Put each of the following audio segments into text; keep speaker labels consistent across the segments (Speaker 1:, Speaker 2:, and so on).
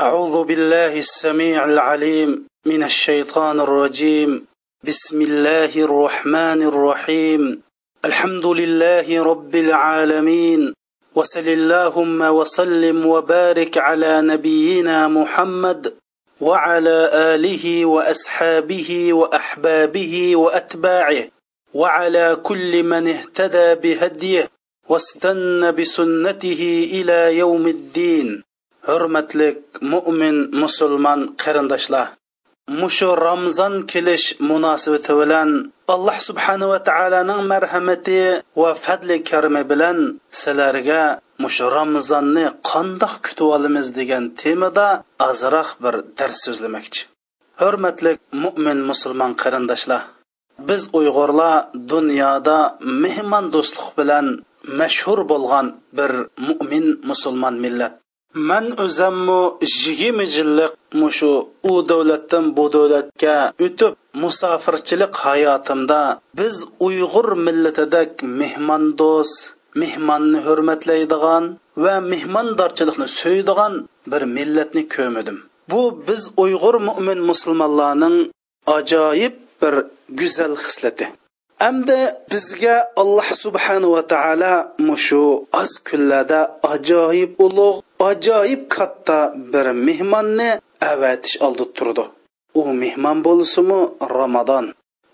Speaker 1: أعوذ بالله السميع العليم من الشيطان الرجيم. بسم الله الرحمن الرحيم. الحمد لله رب العالمين. وصل اللهم وسلم وبارك على نبينا محمد وعلى آله وأصحابه وأحبابه وأتباعه. وعلى كل من اهتدى بهديه واستنى بسنته إلى يوم الدين. Hurmatli mo'min musulmon qarindoshlar mushu ramzon kelish munosabati bilan alloh subhanava taoloning marhamati va fadli karmi bilan sizlarga mushu ramzonni qandoq kutib olamiz degan temada ozroq bir dars so'zlamoqchi. Hurmatli mo'min musulmon qarindoshlar biz uyg'urlar dunyoda mehmon do'stlik bilan mashhur bo'lgan bir mo'min musulmon millat. Man o'zammu yigirma yillik mushu u davlatdan bu davlatga o'tib musofirchilik hayotimda biz uyg'ur millatidek mehmondo'st mehmonni hurmatlaydigan va mehmondorchilikni so'ydigan bir millatni ko'midim bu biz uyg'ur mo'min musulmonlarning ajoyib bir go'zal xislati. Hamda bizga alloh subhanava taolo mushu oz kunlarda ajoyib ulug' ajoyib katta bir mehmonni avatish oldi turdi. U mehmon bo'lsimi ramazon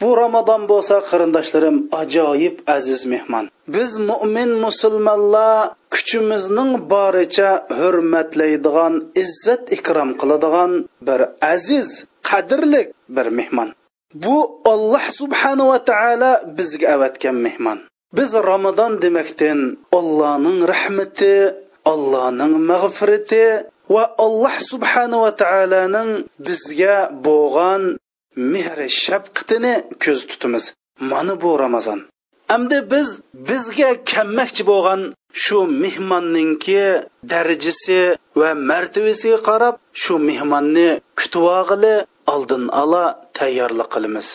Speaker 1: bu ramazon bo'lsa qarindoshlarim ajoyib aziz mehmon. Biz mo'min musulmonlar kuchimizning boricha hurmatlaydigan izzat ikrom qiladigan bir aziz qadrli bir mehmon. Bu olloh subhanava taolo bizga avatgan mehmon. Biz ramazon demakdan ollohning rahmati allohning mag'firati va alloh subhanava taoloning bizga bo'lgan mehri shafqatini ko'z tutamiz. Mana bu ramazon. Hamda biz bizga kammakchi bo'lgan shu mehmonninki darajasi va martabasiga qarab shu mehmonni kutib oldin ola tayyorlik qilamiz.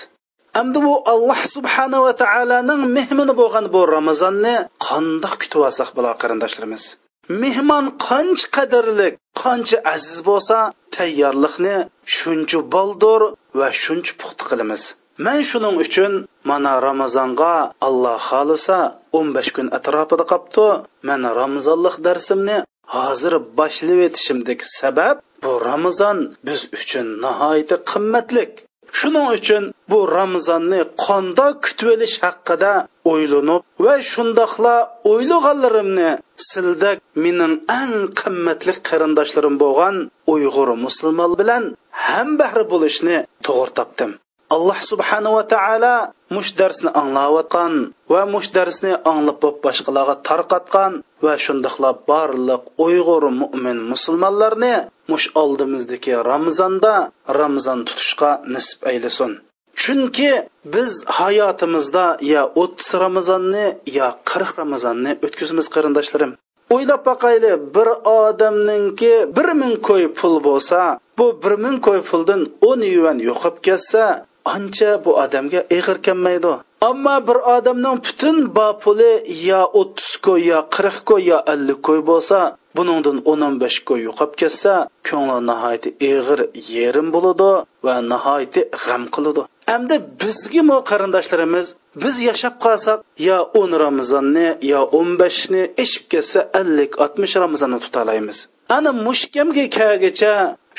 Speaker 1: Endi bu alloh subhanava taoloning mehmoni bo'lgan bu ramazonni qandoq kutib olsak bo'lar qarindoshlarimiz. Mehmon qancha qadrlik qancha aziz bo'lsa tayyorlikni shuncha boldir va shuncha puxta qilamiz. Man shuning uchun mana ramazonga alloh xohlasa 15 kun atrofida qolibdi mana ramazonlik darsimni hozir boshlab etishimdagi sabab bu ramazon biz uchun nihoyatda qimmatlik. Shuning uchun bu ramazonni qandoq kutib olish haqida o'ylanib va shundoqla o'ylaganlarimni sildak mening eng qimmatli qarindoshlarim bo'lgan uyg'ur musulmon bilan hambahri bo'lishni to'g'ri topdim. Alloh subhanava taolo mush darsni anglayotgan va mush darsni anglab boshqalarga tarqatgan va shundoqla barliq uyg'ur mo'min musulmonlarni mush oldimizdagi ramzonda ramzon tutishga nisb aylasin. Chunki biz hayotimizda yo o'ttiz ramazonni yo qirq ramazonni o'tkazamiz qarindoshlarim. O'ylab boqayli bir odamninki bir ming qo'y pul bo'lsa bu bir ming qo'y puldan o'n yuan yo'qib ketsa ancha bu odamga ig'ir kelmaydi. Ammo bir odamning butun bopuli yo o'ttiz ko'y yo qirq ko'y yo ellik ko'y bo'lsa buningdan o'n o'n besh ko'y yo'qolib ketsa ko'ngli nihoyatda ig'ir yerim bo'ladi va nihoyatda g'am qiladi. Endi bizga mo qarindoshlarimiz biz yashab qolsak yo o'n ramazonni yo o'n beshni eshib ketsa ellik oltmish ramazonni tutalaymiz. Ana mushkamga kelgacha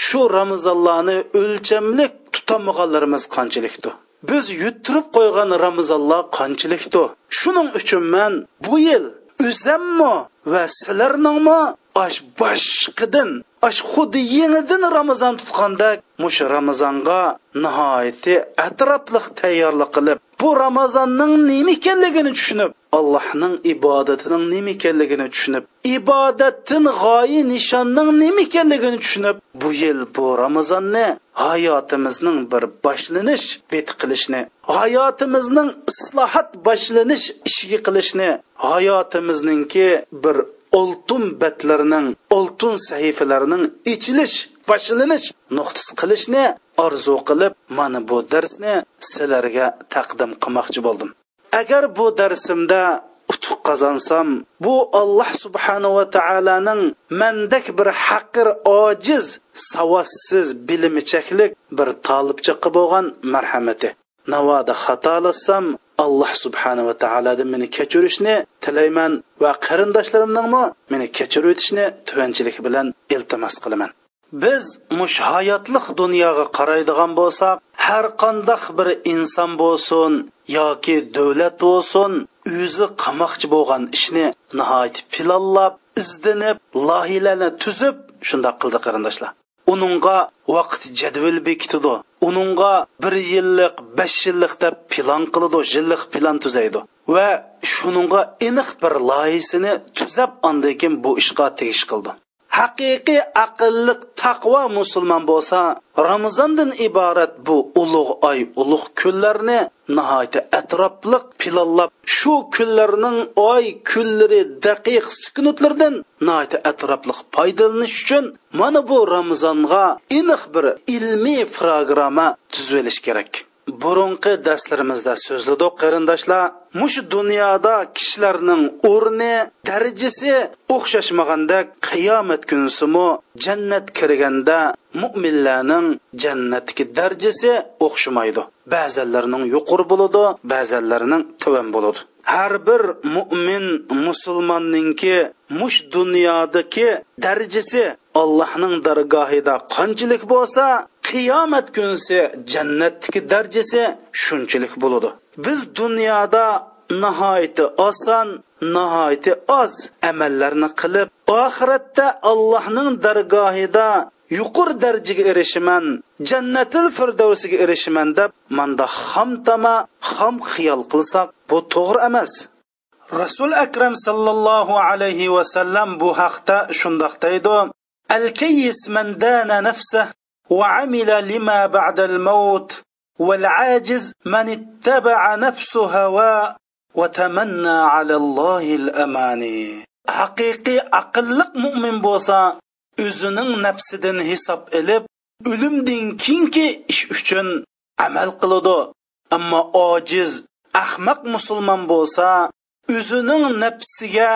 Speaker 1: shu ramazonlarni o'lchamlik tutolmaganlarimiz qanchalikdir? Biz yuttirib qo'ygan ramazonlar qanchalikdir? Shuning uchun man bu yil o'zammi va sizlarningmi ash boshqidan ash xuddi yangidan ramazon tutgandek mush ramazonga nihoyatda atrofliq tayyorlik qilib bu ramazonning nima ekanligini tushunib allohning ibodatining nima ekanligini tushunib ibodatdan g'oyi nishonning nima ekanligini tushunib bu yil bu ramazonni hayotimizning bir boshlanish beti qilishni hayotimizning islohot boshlanish ishiga qilishni hayotimizningki bir oltin batlarining oltin sahifalarining ichilish boshlanish nuqtasi qilishni orzu qilib mana bu darsni sizlarga taqdim qilmoqchi bo'ldim. Agar bu darsimda utuq qozansam bu alloh subhanava taoloning mandak bir haqir ojiz savodsiz bilimichaklik bir tolibcha bo'lgan marhamati. Navoda xatolasam alloh subhanava taolodan meni kechirishni tilayman va qarindoshlarimningmi meni kechirib o'tishni tuvanchilik bilan iltimos qilaman. Biz mush hayotliq dunyoga qaraydigan bo'lsak har qandoq bir inson bo'lsin yoki davlat bo'lsin o'zi qamoqchi bo'lgan ishni nihoyat planlab izdinib loyihalarni tuzib shundoq qildi qarindoshlar. Uningga vaqt jadval bekitidi uningga bir yillik besh yillik deb plan qiladi yillik plan tuzaydi. Va shuningga aniq bir loyihasini tuzab andan keyin bu ishga tegish qildi. Haqiqiy aqlliq taqvo musulmon bo'lsa ramazondan iborat bu ulug' oy ulug' kunlarni nihoyatda atrofliq pilonlab shu kunlarning oy kunlari daqiq sukunutlardan nihoyatda atrofliq foydalanish uchun mana bu ramazonga iniq bir ilmiy programma tuzib kerak. Burunqi darslarimizda so'zladik qarindoshlar mush dunyoda kishilarning o'rni darajasi o'xshashmaganda qiyomat kunisimi jannat kirganda mo'minlarning jannatdagi darajasi o'xshamaydi. Ba'zanlarning yuqori bo'ladi ba'zanlarning tuvan bo'ladi. Har bir mo'min musulmonninki mush dunyodagi darajasi allohning dargohida qanchalik bo'lsa qiyomat kunisi jannatdagi darajasi shunchalik bo'ladi. Biz dunyoda nihoyati oson nihoyati oz amallarni qilib oxiratda allohning dargohida yuqori darajaga erishaman jannatil firdavsiga erishaman deb manda xomtama xom xiyol qilsak bu to'g'ri emas. Rasul akram sallallohu alayhi vasallam bu haqda shundoq deydi. al kayyis man dana nafsah وعمل لما بعد الموت والعاجز من اتبع نفس هواه وتمنى على الله الأماني حقيقي أقلق مؤمن بوسا o'zining nafsidan hisob ilib o'limdan keyingi ish uchun amal qiladi ammo ojiz ahmoq musulmon bo'lsa o'zining nafsiga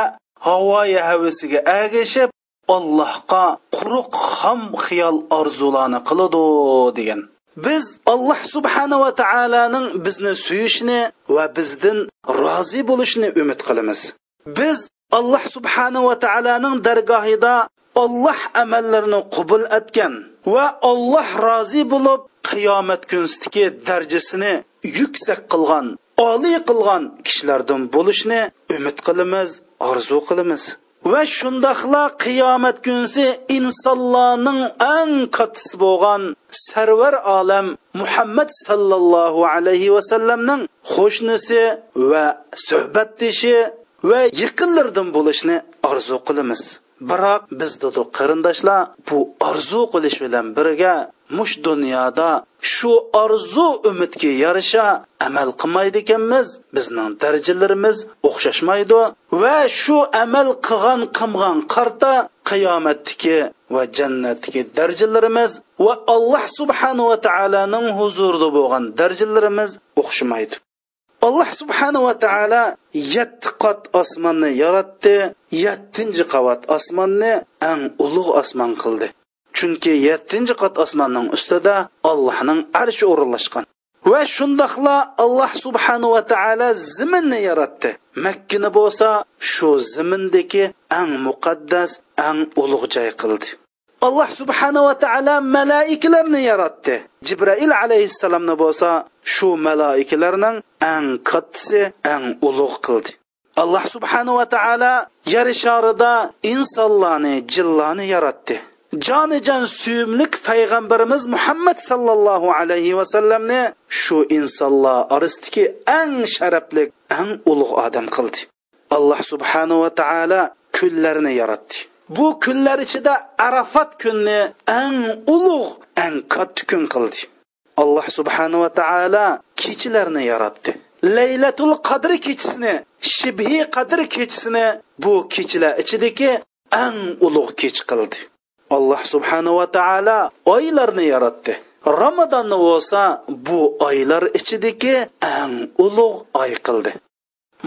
Speaker 1: havoyi havisiga agashib allohga quruq xom xiyol orzularni qiladi degan. Biz alloh subhanava taoloning bizni suyishni va bizdan rozi bo'lishni umid qilamiz. Biz alloh subhanava taoloning dargohida olloh amallarini qubul etgan va olloh rozi bo'lib qiyomat kunsidagi darajasini yuksak qilgan oliy qilgan kishilardan bo'lishni umid qilamiz orzu qilamiz. Va shundoqla qiyomat kunsi insonlarning eng kattisi bo'lgan sarvar olam muhammad sallallohu alayhi vasallamning qo'shnisi va suhbatdishi va yaqinlardan bo'lishni orzu qilamiz. Biroq biz dedi qarindoshlar bu orzu qilish bilan birga mush dunyoda shu orzu umidga yarasha amal qilmaydi ekanmiz bizning darajalarimiz o'xshashmaydi va shu amal qilgan qilgan qarta qiyomatdagi va jannatdagi darajalarimiz va alloh subhanava taoloning huzurida bo'lgan darajalarimiz o'xshamaydi. Alloh subhanava taolo yetti qat osmonni yaratdi yettinchi qavat osmonni eng ulug' osmon qildi. Chunki yettinchi qat osmonning ustida allohning arshi o'rinlashgan. Va shundoqla alloh subhanahu va taolo ziminni yaratdi. Makkani bo'lsa shu zimindagi eng muqaddas eng ulug' joy qildi. Alloh subhanava taolo malaikalarni yaratdi. Jibrail alayhissalomni bo'lsa shu malaikalarning eng kattasi eng ulug' qildi. Alloh subhanava taolo yer sharida insonlarni jinlarni yaratdi. Jonijon suyumlik payg'ambarimiz muhammad sallallohu alayhi vasallamni shu insonlar orasidagi eng sharafli eng ulug' odam qildi. Alloh subhanava taolo kunlarni yaratdi. Bu kunlar ichida arafat kunni eng ulug' eng katta kun qildi. Alloh subhanava taolo kechalarni yaratdi. Laylatul qadr kechisini shibhi qadr kechisini bu kechalar ichidagi eng ulug' kech qildi. Alloh subhanava taolo oylarni yaratdi. Ramazonni bo'lsa bu oylar ichidagi eng ulug' oy qildi.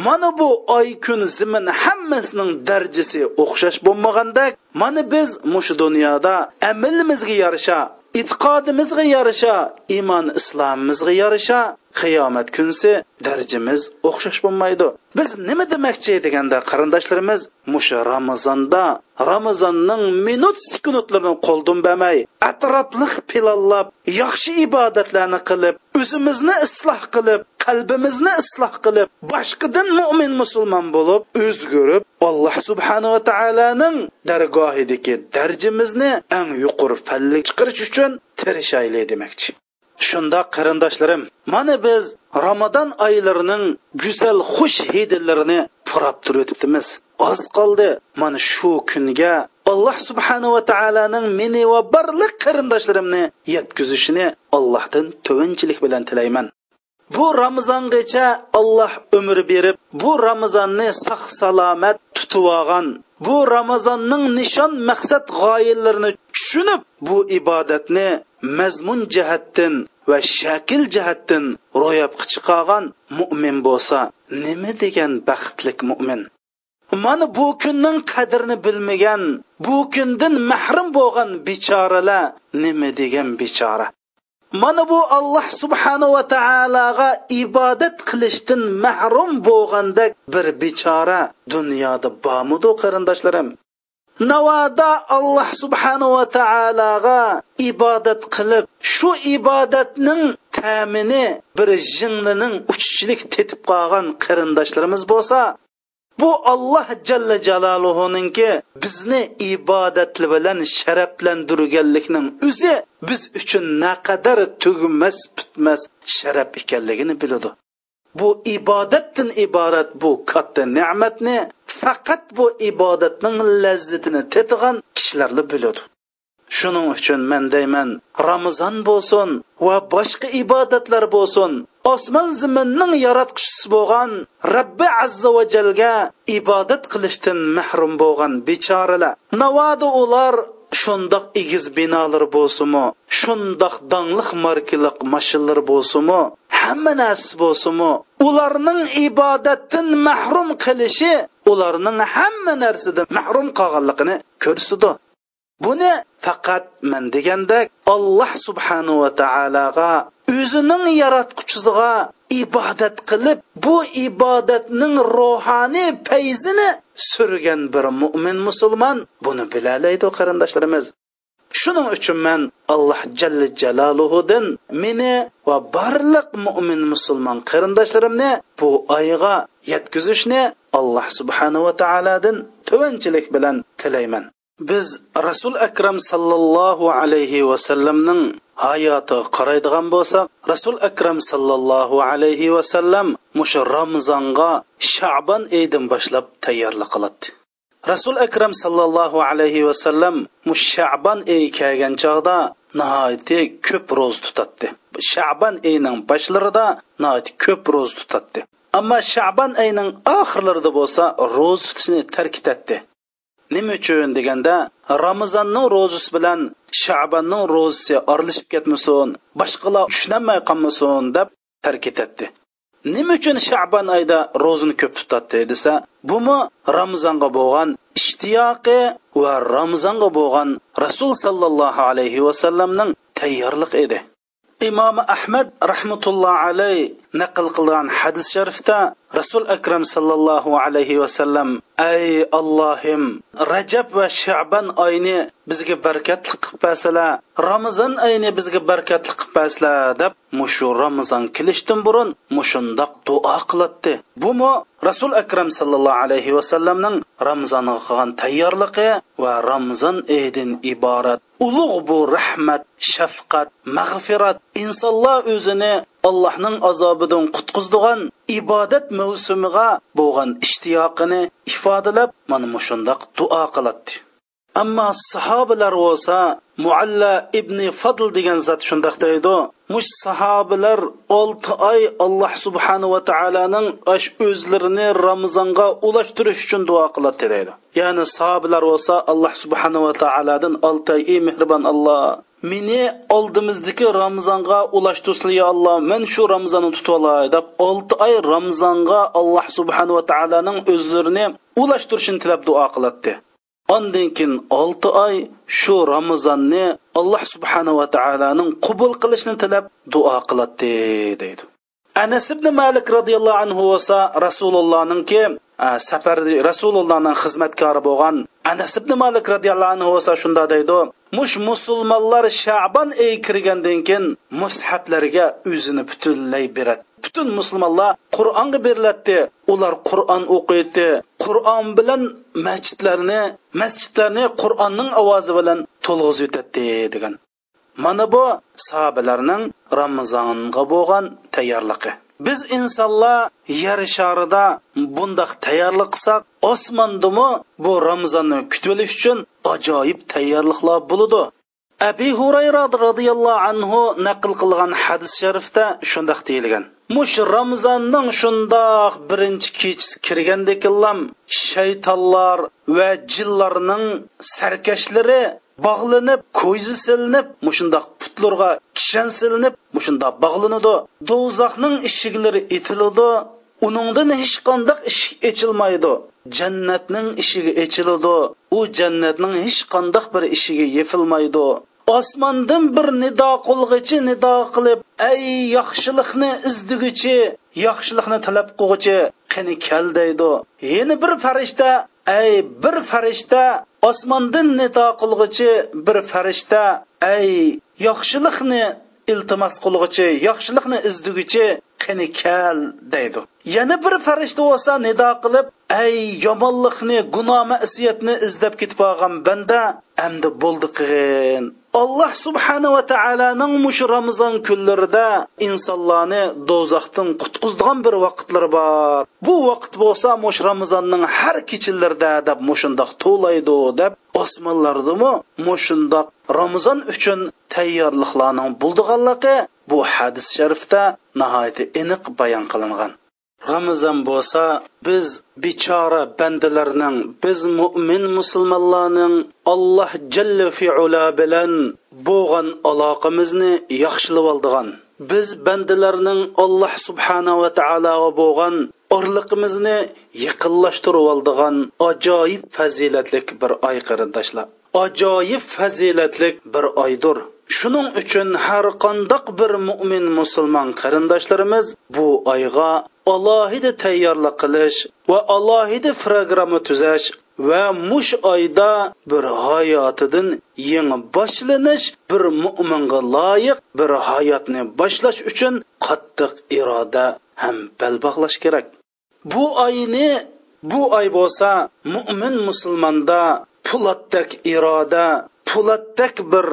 Speaker 1: Mana bu oy kun zimin hammasining darajasi o'xshash bo'lmagandek mana biz mushu dunyoda amilimizga yarasha e'tiqodimizga yarasha iymon islomimizga yarasha qiyomat kunsi darajamiz o'xshash bo'lmaydi. Biz nima demoqchi deganda qarindoshlarimiz musha ramazonda ramazonning minut sekundlarini qo'ldan bermay atrofliq pilonlab yaxshi ibodatlarni qilib o'zimizni isloh qilib qalbimizni isloh qilib boshqadan mo'min musulmon bo'lib o'zgarib alloh subhanava taoloning dargohidagi darjimizni eng yuqori fallik chiqarish uchun tirishaylik demoqchi. Shunda qarindoshlarim mana biz ramazon oylarining go'zal xush hidillarini purab turibdimiz. Oz qoldi mana shu kunga alloh subhanava taoloning meni va barliq qarindoshlarimni yetkazishini allohdan to'vinchilik bilan tilayman. Bu ramazongacha alloh umr berib bu ramazonni sog' salomat tutib olgan bu ramazonning nishon maqsad g'oyalarini tushunib bu ibodatni mazmun jihatdan va shakl jihatdan ro'yobga chiqargan mo'min bo'lsa nima degan baxtlik mo'min mana bu kunning qadrini bilmagan bu kundan mahrum bo'lgan bechoralar nima degan bechora mana bu alloh subhanava taologa ibodat qilishdan mahrum bo'lgandek bir bechora dunyoda bormidu qarindoshlarim? Navoda alloh subhanava taologa ibodat qilib shu ibodatning ta'mini bir jinnining uchchilik tetib qolgan qarindoshlarimiz bo'lsa bu alloh jalla jaloluhuninki bizni ibodatli bilan sharaflantirganlikning o'zi biz uchun naqadar tugmas putmas sharaf ekanligini biladi. Bu ibodatdan iborat bu katta ne'matni faqat bu ibodatning lazzatini tetigan kishilarni biladi. Shuning uchun men deyman ramazon bo'lsin va boshqa ibodatlar bo'lsin osmon zaminning yaratquchisi bo'lgan robbi azza va jalga ibodat qilishdan mahrum bo'lgan bechoralar navoda ular shundoq egiz binolar bo'lsinmi shundoq dongliq markaliq mashinalar bo'lsinmi hamma narsa bo'lsinmi ularning ibodatdan mahrum qilishi ularning hamma narsadan mahrum qolganligini ko'rsatdi. Buni faqat man degandek alloh subhanava taologa o'zining yaratquchisiga ibodat qilib bu ibodatning ruhoniy payzini surgan bir mo'min musulmon buni bilalaydi qarindoshlarimiz. Shuning uchun man alloh jalla jaloluhudan meni va barliq mo'min musulmon qarindoshlarimni bu oyga yetkazishni alloh subhanava taolodan tuvanchilik bilan tilayman. Biz rasul akram sallallohu alayhi vasallamning hayotiga qaraydigan bo'lsak rasul akram sallallohu alayhi vasallam mushu ramzonga shabon oydan boshlab tayyorlik qiladi. Rasul akram sallallohu alayhi vasallam mush shabon ey kelgan chog'da nihoyatda ko'p ro'za tutadi. Shabon oyining boshlarida nihoyat ko'p ro'za tutadi. Ammo shabon oyining oxirlarida bo'lsa ro'za tutishni tark etadi. Nima uchun deganda ramazonning ro'zisi bilan shabonning ro'zisi oralashib ketmasin boshqalar tushunolmay qolmasin deb tark etadi. Nima uchun shabon oyida ro'zini ko'p tutadi desa bumi ramazonga bo'lgan ishtiyoqi va ramazonga bo'lgan rasul sollallohu alayhi vasallamning tayyorlik edi. Imom ahmad rahmatulloh alayh naql qilgan hadis sharifda rasul akram sallallohu alayhi vasallam ay allohim rajab va shaban oyini bizga barkatli qilib bersala ramazon oyini bizga barkatli qilib bersala deb mushu ramazon kelishdan burun mushundoq duo qiladi bumi rasul akram sallallohu alayhi vasallamning ramazonga qilgan tayyorligi va ramazon edin iborat ulug' bu rahmat shafqat mag'firat insonlar o'zini allohning azobidan qutqizdigan ibodat mavsumiga bo'lgan ishtiyoqini ifodalab mana mushundoq duo qiladi. Ammo sahobalar bo'lsa mualla ibn fadl degan zot shundoq deydi mush sahobalar olti oy alloh subhanava taoloning ash o'zlarini ramazonga ulashtirish uchun duo qiladi deydi. Ya'ni sahobalar bo'lsa alloh subhanava taolodan olti oy ey mehribon alloh meni oldimizdagi ramazonga ulashtirsin yo alloh men shu ramazonni tutib olay deb olti oy ramazonga alloh subhanahu va taoloning o'zlarini ulashtirishini tilab duo qiladi ondan keyin olti oy shu ramazonni alloh subhanahu va taoloning qabul qilishini tilab duo qiladi deydi. Anas ibn malik roziyallohu anhu bo'lsa rasulullohninki safar rasulullohning xizmatkori bo'lgan anas ibn malik roziyallohu anhu bo'lsa shunda deydi mush musulmonlar shabon oyi kirgandan keyin mushablarga o'zini butunlay beradi butun musulmonlar qur'onga beriladi ular qur'on o'qiydi qur'on bilan masjidlarni masjidlarni qur'onning ovozi bilan to'lg'izib o'tadi degan mana bu sahobalarning ramazonga bo'lgan tayyorligi biz insonlar yer sharida bundoq tayyorlik qilsak osmondimi bu ramazonni kutib olish uchun ajoyib tayyorliklar bo'ladi. Abi hurayra roziyallohu anhu naql qilgan hadis sharifda shundoq deyilgan. Mush ramazonning shundoq birinchi kechasi kirgandekilam shaytonlar va jinlarning sarkashlari bog'lanib ko'zi silinib mushundoq putlarga kishan silinib mushundoq bog'lanadi. Do'zaxning eshiklari etiladi. Uningdan hech qandaq eshik echilmaydi. Jannatning eshigi echiladi. U jannatning hech qandaq bir eshigi yefilmaydi. Osmondan bir nido qilg'ichi nido qilib ay yaxshilikni izduguchi yaxshilikni talab qilg'ichi qani kel deydi. Yana bir farishta ey bir farishta osmondan nido qilg'ichi bir farishta ey yaxshilikni iltimos qilg'uchi yaxshilikni izduguchi qani kel deydi. Yana bir farishta bo'lsa nido qilib ey yomonlikni gunoh masiyatni izlab ketib olgan banda endi bo'ldi qig'in. Alloh subhanava taoloning mush ramazon kunlarida insonlarni do'zaxdan qutqizdigan bir vaqtlar bor. Bu vaqt bo'lsa mush ramazonning har kechalarida deb mushundoq to'laydi deb osmonlardimi mushundoq ramazon uchun tayyorliklarning bo'ldiganligi bu hadis sharifda nihoyatda aniq bayon qilingan. Ramazon bo'lsa biz bechora bandalarning biz mo'min musulmonlarning alloh jalla fiula bilan bo'lgan aloqamizni yaxshilab oldigan biz bandalarning alloh subhanava taologa bo'lgan orliqimizni yaqinlashtirib oldigan ajoyib fazilatlik bir oy qarindoshlar. Ajoyib fazilatlik bir oydir. Shuning uchun har qandoq bir mo'min musulmon qarindoshlarimiz bu oyga alohida tayyorlik qilish va alohida programma tuzash va mush oyda bir hayotidan yangi boshlanish bir mo'minga loyiq bir hayotni boshlash uchun qattiq iroda ham bal bog'lash kerak. Bu oyni bu oy bo'lsa mo'min musulmonda pulatdak iroda pulatdak bir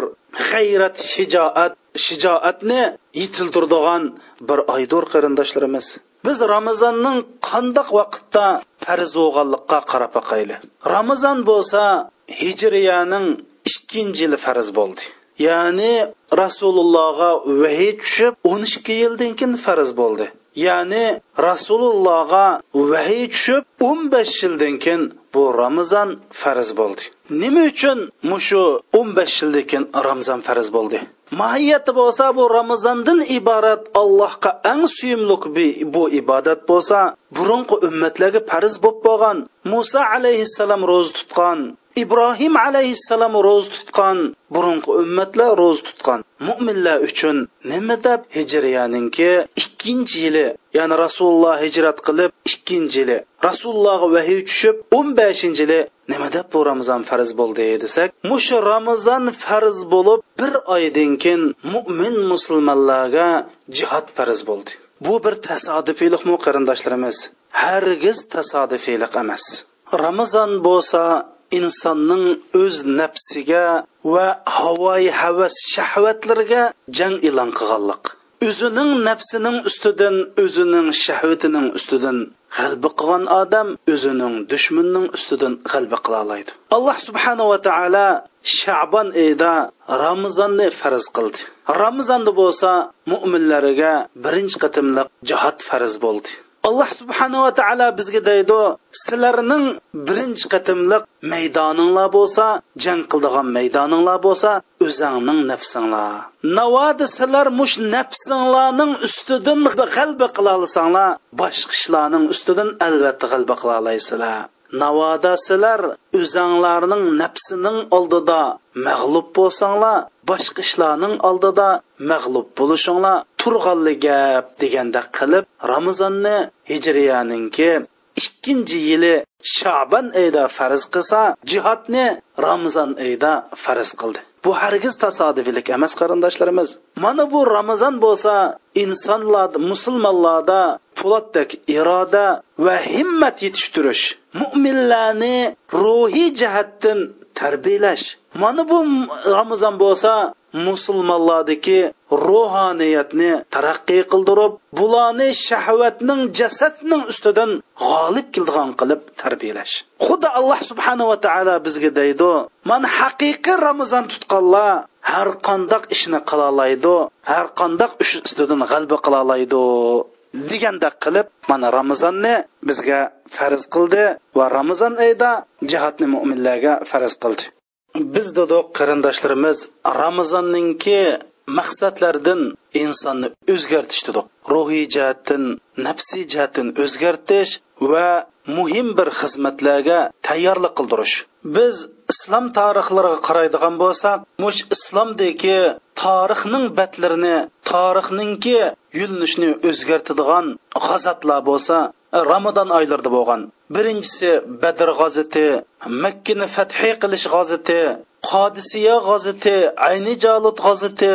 Speaker 1: g'ayrat shijoat shijoatni yetiltirdigan bir oydur qarindoshlarimiz biz ramazonning qandoq vaqtda farz bo'lganlikqa qarab boqayli ramazon bo'lsa hijriyaning ikkinchi yili farz bo'ldi. Ya'ni rasulullohga vahiy tushib o'n ikki yildan keyin farz bo'ldi. Ya'ni rasulullohga vahiy tushib o'n besh yildan keyin bu ramazon farz bo'ldi. Nima uchun mushu o'n besh yildan keyin ramazon farz bo'ldi? Mohiyati bo'lsa bu ramazondan iborat allohga eng suyumli bu ibodat bo'lsa burunqi ummatlarga farz bo'lib bo'lgan muso alayhissalom ro'za tutgan. Ibrohim alayhissalom ro'za tutgan burungi ummatlar ro'za tutgan. Mo'minlar uchun nima deb hijriyaninki? Ikkinchi yili ya'ni rasululloh hijrat qilib ikkinchi yili. Rasulullohga vahiy tushib o'n beshinchi yili nima deb bu ramazon farz bo'ldi desak mush ramazon farz bo'lib bir oydan keyin mo'min musulmonlarga jihod farz bo'ldi. Bu bir tasodifiylikmi qarindoshlarimiz? Hargiz tasodifiylik emas. Ramazon bo'lsa insonning o'z nafsiga va havoyi havas shahvatlariga jang e'lon qilganlik o'zining nafsining ustidan o'zining shahvatining ustidan g'alba qilgan odam o'zining dushmanning ustidan g'alba qila oladi. Alloh subhanava taolo shabon oyida ramazonni farz qildi. Ramazonda bo'lsa mo'minlarga birinchi qatimliq jihod farz bo'ldi. Alloh subhanava taolo bizga deydi sizlarning birinchi qatimliq maydoninglar bo'lsa jang qildigan maydoninglar bo'lsa o'zingning nafsinglar. Navodi sizlar mush nafsinglarning ustidan g'alba qila olsanglar boshqa ishlarning ustidan albatta g'alba qila olasizlar navoda sizlar o'zanglarning nafsining oldida mag'lub bo'lsanglar boshqa ishlarning oldida mag'lub bo'lishinglar turg'anli gap deganda qilib ramazonni hijriyaninki ikkinchi yili shaban oyida farz qilsa jihodni ramazon oyida farz qildi. Bu hargiz tasodifilik emas qarindoshlarimiz. Mana bu ramazon bo'lsa insonlar musulmonlarda po'latdek iroda va himmat yetishtirish mo'minlarni ruhiy jihatdan tarbiyalash. Mana bu ramazon bo'lsa musulmonlardagi ruhoniyatni taraqqiy qildirib bularni shahvatning jasadning ustidan g'olib keldigan qilib tarbiyalash. Xuddi alloh subhanava taolo bizga deydi man haqiqiy ramazon tutqanlar har qandoq ishni qila har qandoq ish ustidan g'alba qila oladi deganda qilib mana ramazonni bizga farz qildi va ramazon oyida jihatni mo'minlarga farz qildi. Biz dedik qarindoshlarimiz ramazonninki maqsadlardan insonni o'zgartish dedik ruhiy jihatdan nafsiy jihatdan o'zgartish va muhim bir xizmatlarga tayyorlik qildirish. Biz islom tarixlariga qaraydigan bo'lsak mush islomdagi tarixning batlarini tarixningki yulinishni o'zgartadigan g'azatlar bo'lsa ramazon oylarida bo'lgan. Birinchisi badr g'aziti makkani fathi qilish g'aziti qodisiya g'aziti ayni jalut g'aziti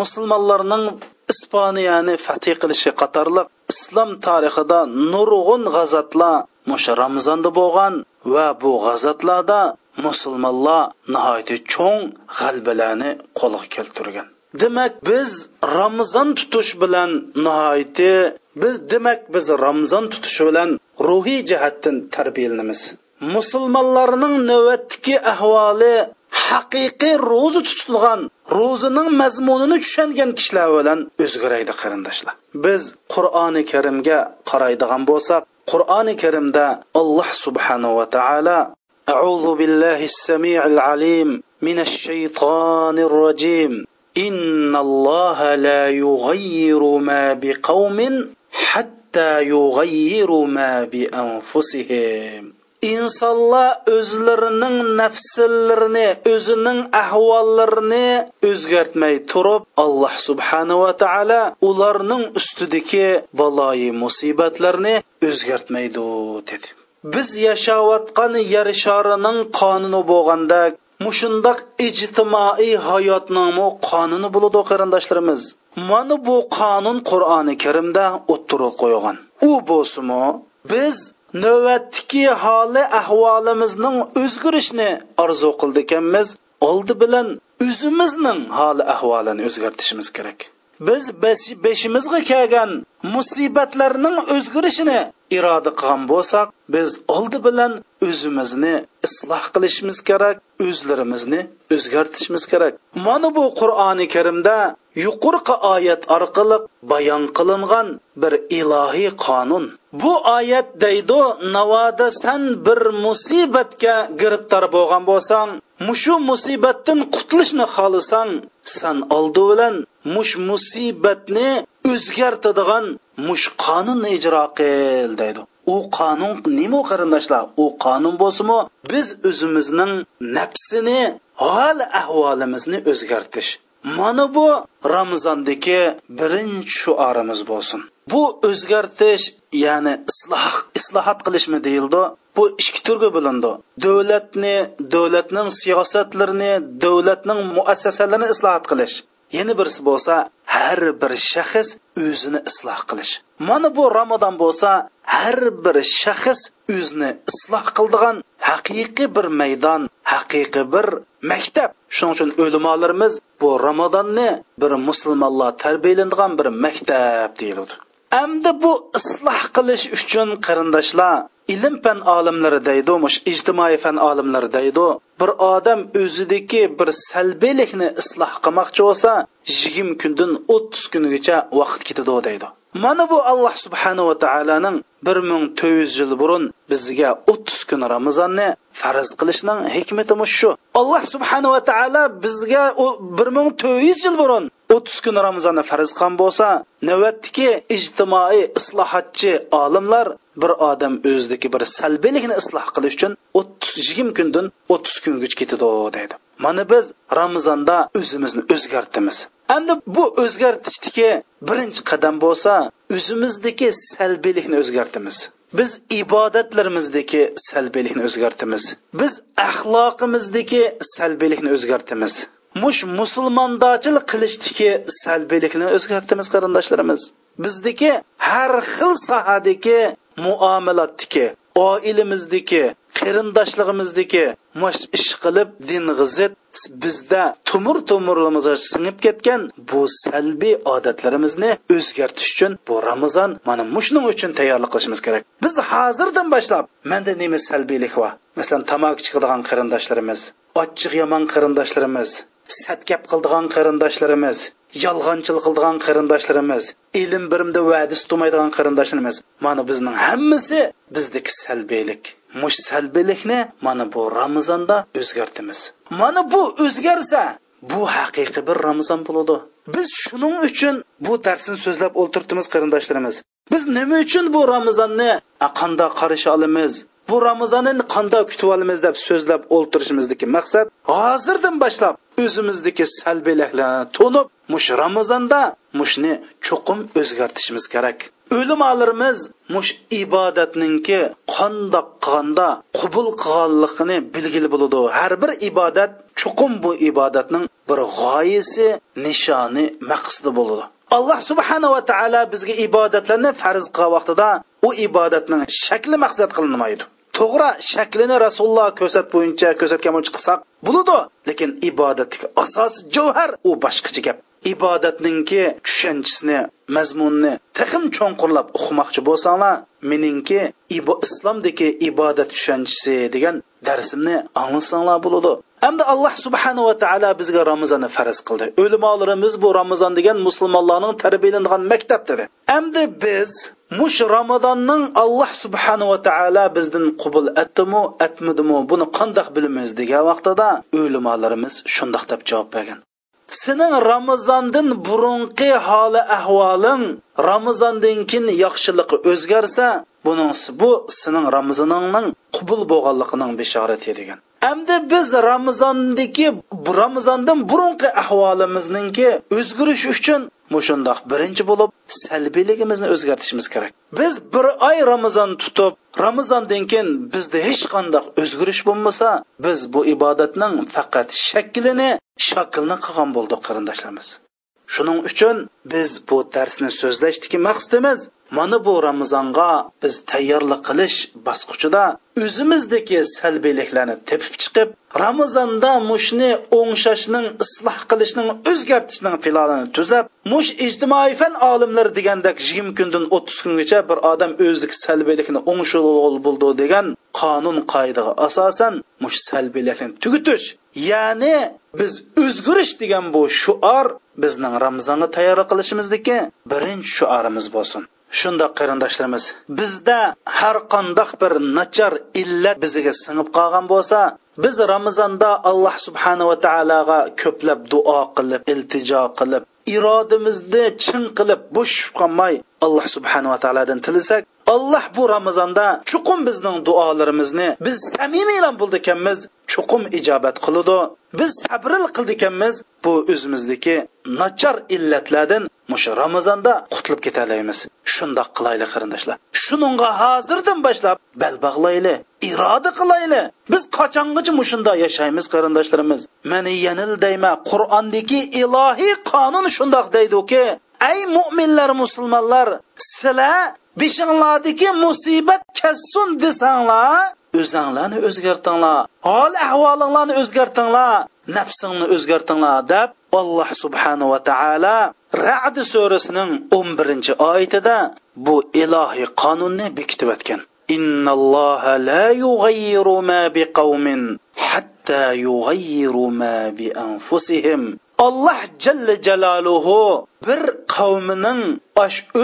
Speaker 1: musulmonlarning ispaniyani fath qilishi qatorliq islom tarixida nurg'un g'azatlar musha ramazonda bo'lgan va bu g'azatlarda musulmonlar nihoyatda cho'ng g'albalarni qo'lga keltirgan. Demak biz ramazon tutish bilan nihoyatda biz demak biz ramazon tutishi bilan ruhiy jihatdan tarbiyalanamiz musulmonlarning navbatdagi ahvoli haqiqiy ro'za tutilgan ro'zining mazmunini tushungan kishilar bilan o'zgaraydi qarindoshlar biz qur'oni karimga qaraydigan bo'lsak qur'oni karimda alloh subhanava taolo أعوذ بالله السميع العليم من الشيطان الرجيم إن الله لا يغير ما بقوم hatta yughayyiru ma bi anfusihim. Insonlar o'zlarining nafslarini o'zining ahvollarini o'zgartmay turib alloh subhanava taolo ularning ustidagi baloyi musibatlarni o'zgartmaydi dedi. Biz yashayotgan yer sharining qonuni bo'lganda mushundoq ijtimoiy hayotning qonuni bo'ladi qarindoshlarimiz mana bu qonun qur'oni karimda o'ttirib qo'ygan u bo'lsimi biz navbatdagi holi ahvolimizning o'zgarishini orzu qildikanmiz oldi bilan o'zimizning holi ahvolini o'zgartishimiz kerak. Biz beshimizga kelgan musibatlarning o'zgarishini iroda qilgan bo'lsak biz oldi bilan o'zimizni isloh qilishimiz kerak o'zlarimizni o'zgartishimiz kerak. Mana bu qur'oni karimda yuqorqi oyat orqali bayon qilingan bir ilohiy qonun. Bu oyat deydi navoda san bir musibatga giribtor bo'lgan bo'lsang mushu musibatdan qutulishni xohlasang san oldi bilan mush musibatni o'zgartadigan mush qonunni ijro qil deydi. U qonun nima qarindoshlar u qonun bo'lsinmi? Biz o'zimizning nafsini hol ahvolimizni o'zgartish. Mana bu ramazondagi birinchi shuorimiz bo'lsin. Bu o'zgartish ya'ni isloh islohot qilishmi deyildi? Bu ikki turga bo'lindi. Davlatni davlatning siyosatlarini davlatning muassasalarini islohot qilish. Yana birisi bo'lsa har bir shaxs o'zini isloh qilish mana bu ramazon bo'lsa har bir shaxs o'zini isloh qildigan haqiqiy bir maydon haqiqiy bir maktab shuning uchun o'limolarimiz bu ramazonni bir musulmonlar tarbiyalanadigan bir maktab deyiladi endi bu isloh qilish uchun qarindoshlar ilm fan olimlari deydi mush ijtimoiy fan olimlari deydi bir odam o'zidagi bir salbiylikni isloh qilmoqchi bo'lsa yigirma kundan o'ttiz kungacha vaqt ketadi deydi mana bu alloh subhanava taoloning bir ming to'rt yuz yil burun bizga o'ttiz kun ramazonni farz qilishning hikmati shu alloh subhanava taolo bizga bir ming to'rt yuz yil burun o'ttiz kun ramazonni farz qilgan bo'lsa navbatdagi ijtimoiy islohotchi olimlar bir odam o'zidagi bir salbiylikni isloh qilish uchun o'ttiz yigirma kundan o'ttiz kungacha ketadi deydi. Mana biz ramazonda o'zimizni o'zgartimiz endi bu o'zgartishdagi birinchi qadam bo'lsa o'zimizdagi salbiylikni o'zgartimiz biz ibodatlarimizdagi salbiylikni o'zgartimiz biz axloqimizdagi salbiylikni o'zgartimiz mush musulmondochilik qilishdiki salbiylikni o'zgartimiz qarindoshlarimiz. Bizniki har xil sohadagi muomalatdagi oilamizdiki qarindoshligimizniki mush ish qilib din g'izit bizda tumur tumurimizga singib ketgan bu salbiy odatlarimizni o'zgartish uchun bu ramazon mana mushning uchun tayyorlik qilishimiz kerak. Biz hozirdan boshlab manda nima salbiylik bor masalan tamaki chiqadigan qarindoshlarimiz ochiq yomon qarindoshlarimiz satgap qildigan qarindoshlarimiz yolg'onchilik qildigan qarindoshlarimiz ilm birimda va'dis tutmaydigan qarindoshlarimiz mana bizning hammasi bizdagi salbiylik. Mush salbiylikni mana bu ramazonda o'zgartimiz mana bu o'zgarsa bu haqiqiy bir ramazon bo'ladi. Biz shuning uchun bu darsni so'zlab o'ltiribdimiz qarindoshlarimiz. Biz nima uchun bu ramazonni qanday qarash olamiz? Bu ramazonni qanday kutib olamiz deb so'zlab o'ltirishimizdagi maqsad hozirdan boshlab o'zimizdagi salbiylaklarni to'nib mush ramazonda mushni cho'qim o'zgartishimiz kerak. O'limalarimiz mush ibodatninki qandoq qilganda qubul qilganligini bilgili bo'ladi. Har bir ibodat cho'qim bu ibodatning bir g'oyasi nishoni maqsadi bo'ladi. Alloh subhanava taolo bizga ibodatlarni farz qilgan vaqtida u ibodatning shakli maqsad qilinmaydi. To'g'ri shaklini rasululloh ko'rsat bo'yicha ko'rsatgan bo'yicha qilsak bo'ladi lekin ibodatning asosi javhar u boshqacha gap. Ibodatninki tushanchisini mazmunni taxim cho'nqurlab uqmoqchi bo'lsanglar meningki islomdagi ibodat tushanchisi degan darsimni anglasanglar bo'ladi. Hamda alloh subhanava taolo bizga ramazonni farz qildi. O'limolarimiz bu ramazon degan musulmonlarning tarbiyalangan maktab dedi. Hamda biz mush ramazonning alloh subhanava taolo bizdan qubul etdimi etmadimi buni qandoq bilamiz degan vaqtida o'limolarimiz shundoq deb javob bergan. Sening ramazondan burunqi holi ahvoling ramazondan keyin yaxshiligi o'zgarsa buning bu sening ramazoningning qubul bo'lganligining bishorati degan. Әмді biz ramazondagi ramazondan burunqi ahvolimizningki o'zgarish uchun Мұшындақ birinchi bo'lib salbiyligimizni өзгертішіміз kerak. Biz bir oy ramazon tutib ramazondan keyin bizda hech qanday o'zgarish bo'lmasa biz bu ibodatning faqat shaklini shaklni qilgan bo'ldik qarindoshlarimiz. Shuning uchun biz bu darsni мақсатымыз maqsadimiz mana bu ramazonga biz tayyorlik qilish bosqichida o'zimizdagi salbiyliklarni tepib chiqib ramazonda mushni o'ngshashning isloh qilishning o'zgartishning filolini tuzab mush ijtimoiy fan olimlari degandek yigirma kundan o'ttiz kungacha bir odam o'zidagi salbiylikni o'ngshul bo'ldi degan qonun qoidaga asosan mush salbiylikni tugutish ya'ni biz o'zgarish degan bu shuor bizning ramazonga tayyor qilishimizdagi birinchi shuorimiz bo'lsin. Shundoq qarindoshlarimiz bizda har qandoq bir nachar illat bizga singib qolgan bo'lsa biz ramazonda alloh subhanava taologa ko'plab duo qilib iltijo qilib irodamizni chin qilib bo'sh qolmay alloh subhanava taolodan tilasak alloh bu ramazonda chuqum bizning duolarimizni biz samimiy bilan ekanmiz chuqum ijobat qiludi biz sabril qildikanmiz bu o'zimizdagi nachar illatlardan mushu ramazonda qutulib ketalaymiz. Shundoq qilaylik qarindoshlar. Shuningga hozirdan boshlab bal bog'layli iroda qilayli biz qachongacha mushunda yashaymiz qarindoshlarimiz? Mani yanil dayma qur'ondagi ilohiy qonun shundoq deydiki ey mo'minlar musulmonlar sizlar beshinglardagi musibat kassun desanglar o'zanglarni o'zgartinglar hol ahvolinglarni o'zgartinglar nafsingni o'zgartinglar deb alloh subhanava taolo rad surasining 11 oyatida bu ilohiy qonunni bekitib o'tgan إن الله لا يغير ما بقوم حتى يغيروا ما بأنفسهم Alloh jalla jaloluhu bir qavmining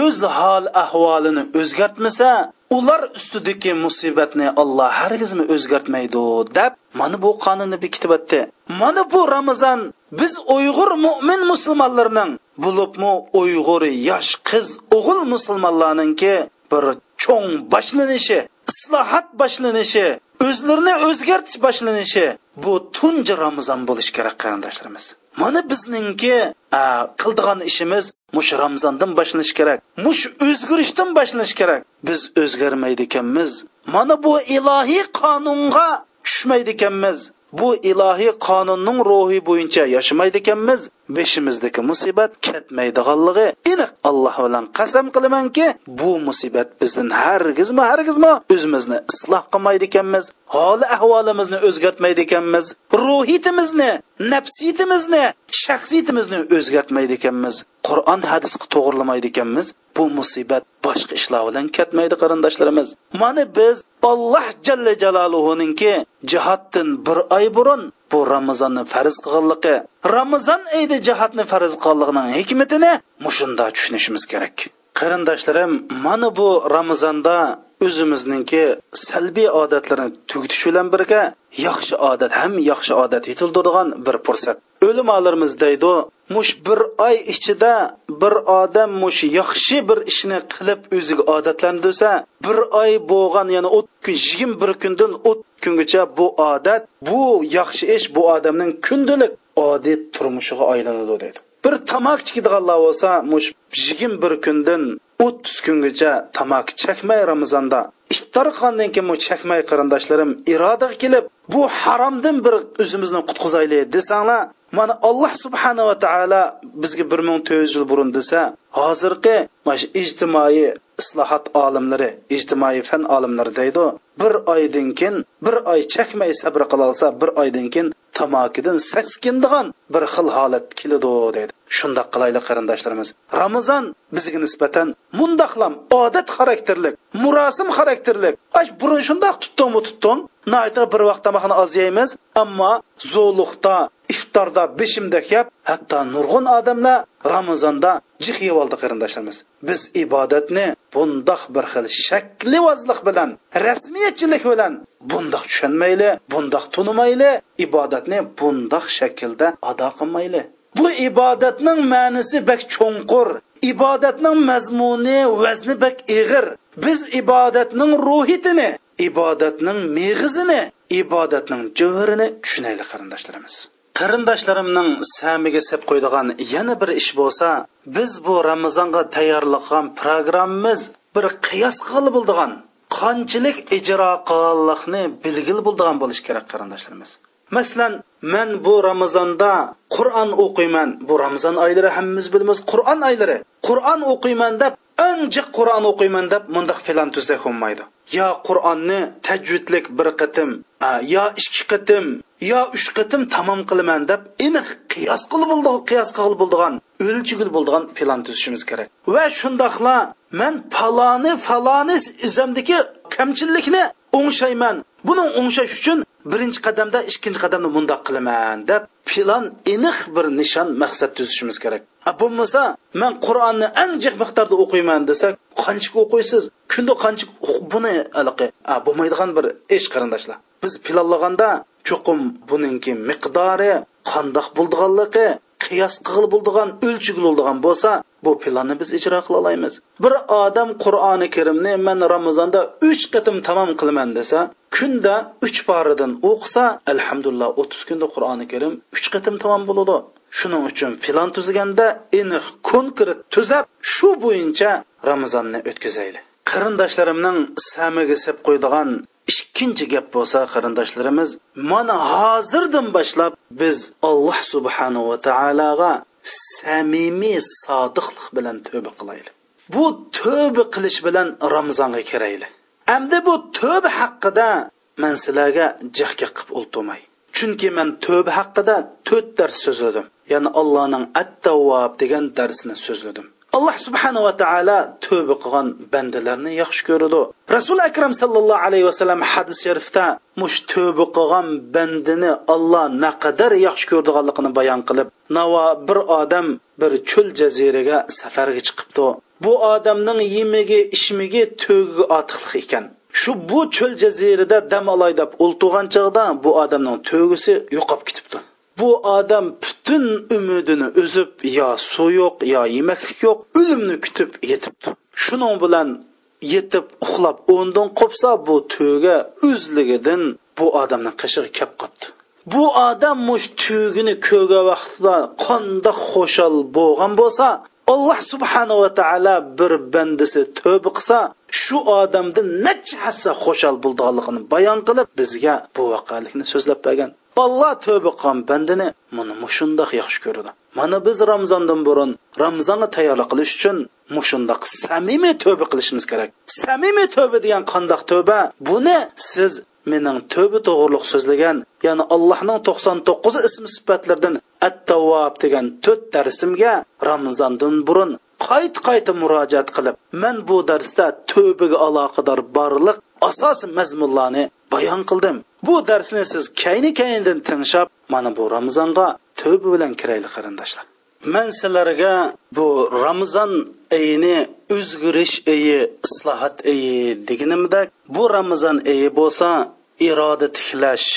Speaker 1: o'z hol ahvolini o'zgartmasa ular ustidagi musibatni olloh hargizmi o'zgartmaydi deb mana bu qonunni bekityapti mana bu ramazon biz uyg'ur mo'min musulmonlarning bo'libmi uyg'ur yosh qiz o'g'il musulmonlarninki bir cho'ng boshlanishi islohot boshlanishi o'zlarini o'zgartish boshlanishi bu tunji ramazon bo'lishi kerak qarindoshlarimiz. Mana bizningki qildigan ishimiz mush ramzondan boshlanishi kerak. Mush o'zgarishdan boshlanishi kerak. Biz o'zgarmaydi ekanmiz. Mana bu ilohiy qonunga tushmaydi ekanmiz. Bu ilohiy qonunning ruhi bo'yicha yashamaydi ekanmiz. Beshimizdagi musibat ketmaydiganligi aniq alloh bilan qasam qilamanki bu musibat bizni hargizmi hargizmi o'zimizni isloh qilmaydi ekanmiz. Holi ahvolimizni o'zgartmaydi ekanmiz. Ruhiyatimizni nafsiyatimizni shaxsiyatimizni o'zgartmaydi ekanmiz. Qur'on hadisga to'g'irlamaydi ekanmiz. Bu musibat boshqa ishlar bilan ketmaydi qarindoshlarimiz. Mana biz alloh jalla jaloluhuninki jihatdan bir oy burun bu ramazonni farz qilganligi ramazon oyida jihatni farz qilganligining hikmatini mushunda tushunishimiz kerak. Qarindoshlarim mana bu ramazonda o'zimizningki salbiy odatlarni tugutish bilan birga yaxshi odat ham yaxshi odat yetildirgan bir fursat. O'limolarimiz deydi mush bir oy ichida bir odam mush yaxshi bir ishni qilib o'ziga odatlandirsa bir oy bo'lgan ya'ni o't kun yigirma bir kundan o't kungacha bu odat bu yaxshi ish bu odamning kundalik oddiy turmushiga aylanadi deydi. Bir tamak chekadiganlar bo'lsa mush yigirma bir kundan o'ttiz kungacha tamak chakmay ramazonda iftor qilgandan keyin bu chakmay qarindoshlarim irodaga kelib bu haromdan bir o'zimizni qutqizayli desanglar mana alloh subhanava taolo bizga bir ming to'rt yuz yil burun desa hozirgi mana shu ijtimoiy islohot olimlari ijtimoiy fan olimlari deydi bir oydan keyin bir oy chakmay sabr qilolsa bir oydan keyin tamokidan saskindigan bir xil holat keladi deydi. Shundoq qilaylik qarindoshlarimiz. Ramazon bizga nisbatan mundoqlam odat xarakterlik murosim xarakterlik. Ay burun shundoq tutdingmi tutding? Nayta bir vaqt tamoqni oz yeymiz ammo zo'liqda iftorda beshimdak yeb hatto nurg'un odamlar ramazonda jih yeb oldi qarindoshlarimiz. Biz ibodatni bundoq bir xil shaklivozlik bilan rasmiyatchilik bilan bundoq tushunmayli bundoq tunimayli ibodatni bundoq shaklda ado qilmayli. Bu ibodatning ma'nisi bak cho'nqur ibodatning mazmuni vazni bak ig'ir. Biz ibodatning ruhitini ibodatning meg'izini ibodatning jo'rini tushunaylik qarindoshlarimiz. Qarindoshlarimning samiga sep qo'ydigan yana bir ish bo'lsa biz bu ramazonga tayyorlagan programmamiz bir qiyos qilib bo'ldigan qanchalik ijro qilganlikni bilgil bo'ldigan bo'lishi kerak qarindoshlarimiz. Masalan men bu ramazonda qur'on o'qiyman. Bu ramazon oylari hammamiz bilamiz qur'on oylari qur'on o'qiyman deb anjiq qur'on o'qiyman deb mundoq filan tuzak bo'lmaydi yo qur'onni tajvidlik bir qatim yo ikki qatim yo uch qatim tamom qilaman deb aniq qiyos qilib bo'ldi qiyos qilib bo'ldigan o'lchigil bo'ldigan plan tuzishimiz kerak. Va shundoqla man paloni faloni izamdagi kamchilikni o'ngshayman. Buni o'ngshash uchun birinchi qadamda ikkinchi qadamda mundoq qilaman deb plan aniq bir nishon maqsad tuzishimiz kerak. Bo'lmasa man qur'onni eng jiq miqdorda o'qiyman desak qancha o'qiysiz? Kunda qancha buni bo'lmaydigan bir ish qarindoshlar. Biz planlaganda cho'qim buningki miqdori qandoq bo'ldiganligi qiyos qilib bo'ldigan o'lchigil bo'ldigan bo'lsa bu planni biz ijro qila olamiz bir odam qur'oni karimni man ramazonda uch qatim tamom qilaman desa kunda uch paridan o'qisa alhamdulillah o'ttiz kunda qur'oni karim uch qatim tamom bo'ladi shuning uchun plan tuzganda aniq konkret tuzab shu bo'yicha ramazonni o'tkazayli qarindoshlarimning samiga sep qo'ydigan ikkinchi gap bo'lsa qarindoshlarimiz mana hozirdan boshlab biz alloh subhanahu va taologa samimiy sodiqlik bilan tövba qilaylik. Bu tövba qilish bilan ramzonga kirayli endi bu tövba haqida man sizlarga jahga qilib o'ltirmay chunki man tövba haqida to'rt dars so'zladim. Ya'ni allohning at tavvob degan darsini so'zladim. Alloh subhanava taolo tövba qilgan bandalarni yaxshi ko'radi. Rasul akram sallallohu alayhi vasallam hadis sharifda mush tövba qilgan bandini olloh naqadar yaxshi ko'rdiganligini bayon qilib navo bir odam bir cho'l jaziraga safarga chiqibdi. Bu odamning yemigi ishmigi to'giga otiqliq ekan. Shu bu cho'l jazirada dam olay deb o'ltirgan chog'da bu odamning to'gisi yo'qolib ketibdi. Bu odam butun umidini uzib yo suv yo'q yo yemaklik yo'q o'limni kutib yetibdi shuning bilan yetib uxlab o'rnidan qopsa bu tuga o'zligidan bu odamning qishig'i kep qolibdi bu odam mush tugini ko'rgan vaqtida qandoq xo'shal bo'lgan bo'lsa alloh subhanava taolo bir bandasi tövbe qilsa shu odamdan necha hassa xo'shal bo'lganligini bayon qilib bizga bu voqelikni so'zlab bergan. Alloh tövbe qilgan bendini mana mushundoq yaxshi ko'radi mana biz ramzondan burun Ramzonga tayyorlik qilish uchun mushundoq samimiy tövbe qilishimiz kerak samimiy tövbe degan qandoq tövbe buni siz mening tövbe to'g'riliq so'zlagan ya'ni allohning to'qson to'qqiz ism sifatlaridan at tavvob degan to'rt darsimga ramzondan burun qayt qayta murojaat qilib men bu darsda tövbaga aloqador barliq asosiy mazmunlarni bayon qildim bu darsni siz kayni kaynidan tinglab mana bu ramazonga tövba bilan kirayli qarindoshlar man sizlarga bu ramazon oyini o'zgarish oyi islohot oyi deganimda bu ramazon oyi bo'lsa iroda tiklash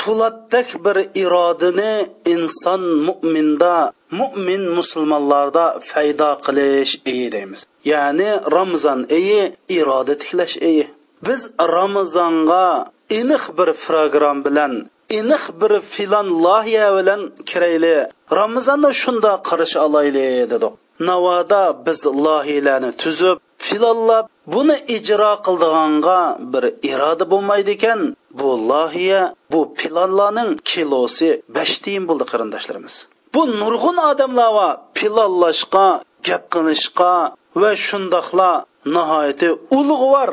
Speaker 1: pulatdak bir irodani inson mo'minda mo'min musulmonlarda faydo qilish oyi deymiz. Ya'ni ramazon oyi iroda tiklash oyi biz ramazonga aniq bir program bilan aniq bir filan loyiha bilan kirayli. Ramazonni shunda qarash olayli dedik navoda biz loyihalarni tuzib filonlab buni ijro qildiganga bir iroda bo'lmaydi ekan. Bu loyiha bu filonlarning kilosi besh tiyin bo'ldi qarindoshlarimiz. Bu nurg'un odamlar planlashqa gap qilishga va shundoqla nihoyatda ulug'vor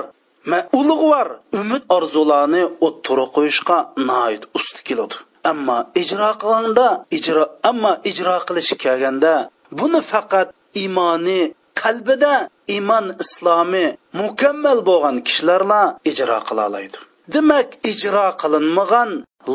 Speaker 1: ulug'vor umid orzularni o'ttira qo'yishga noid usti keladi. Ammo ijro qilganda ijro ammo ijro qilish kelganda buni faqat iymoni qalbida iymon islomi mukammal bo'lgan kishilarla ijro qila oladi. Demak ijro qilinmagan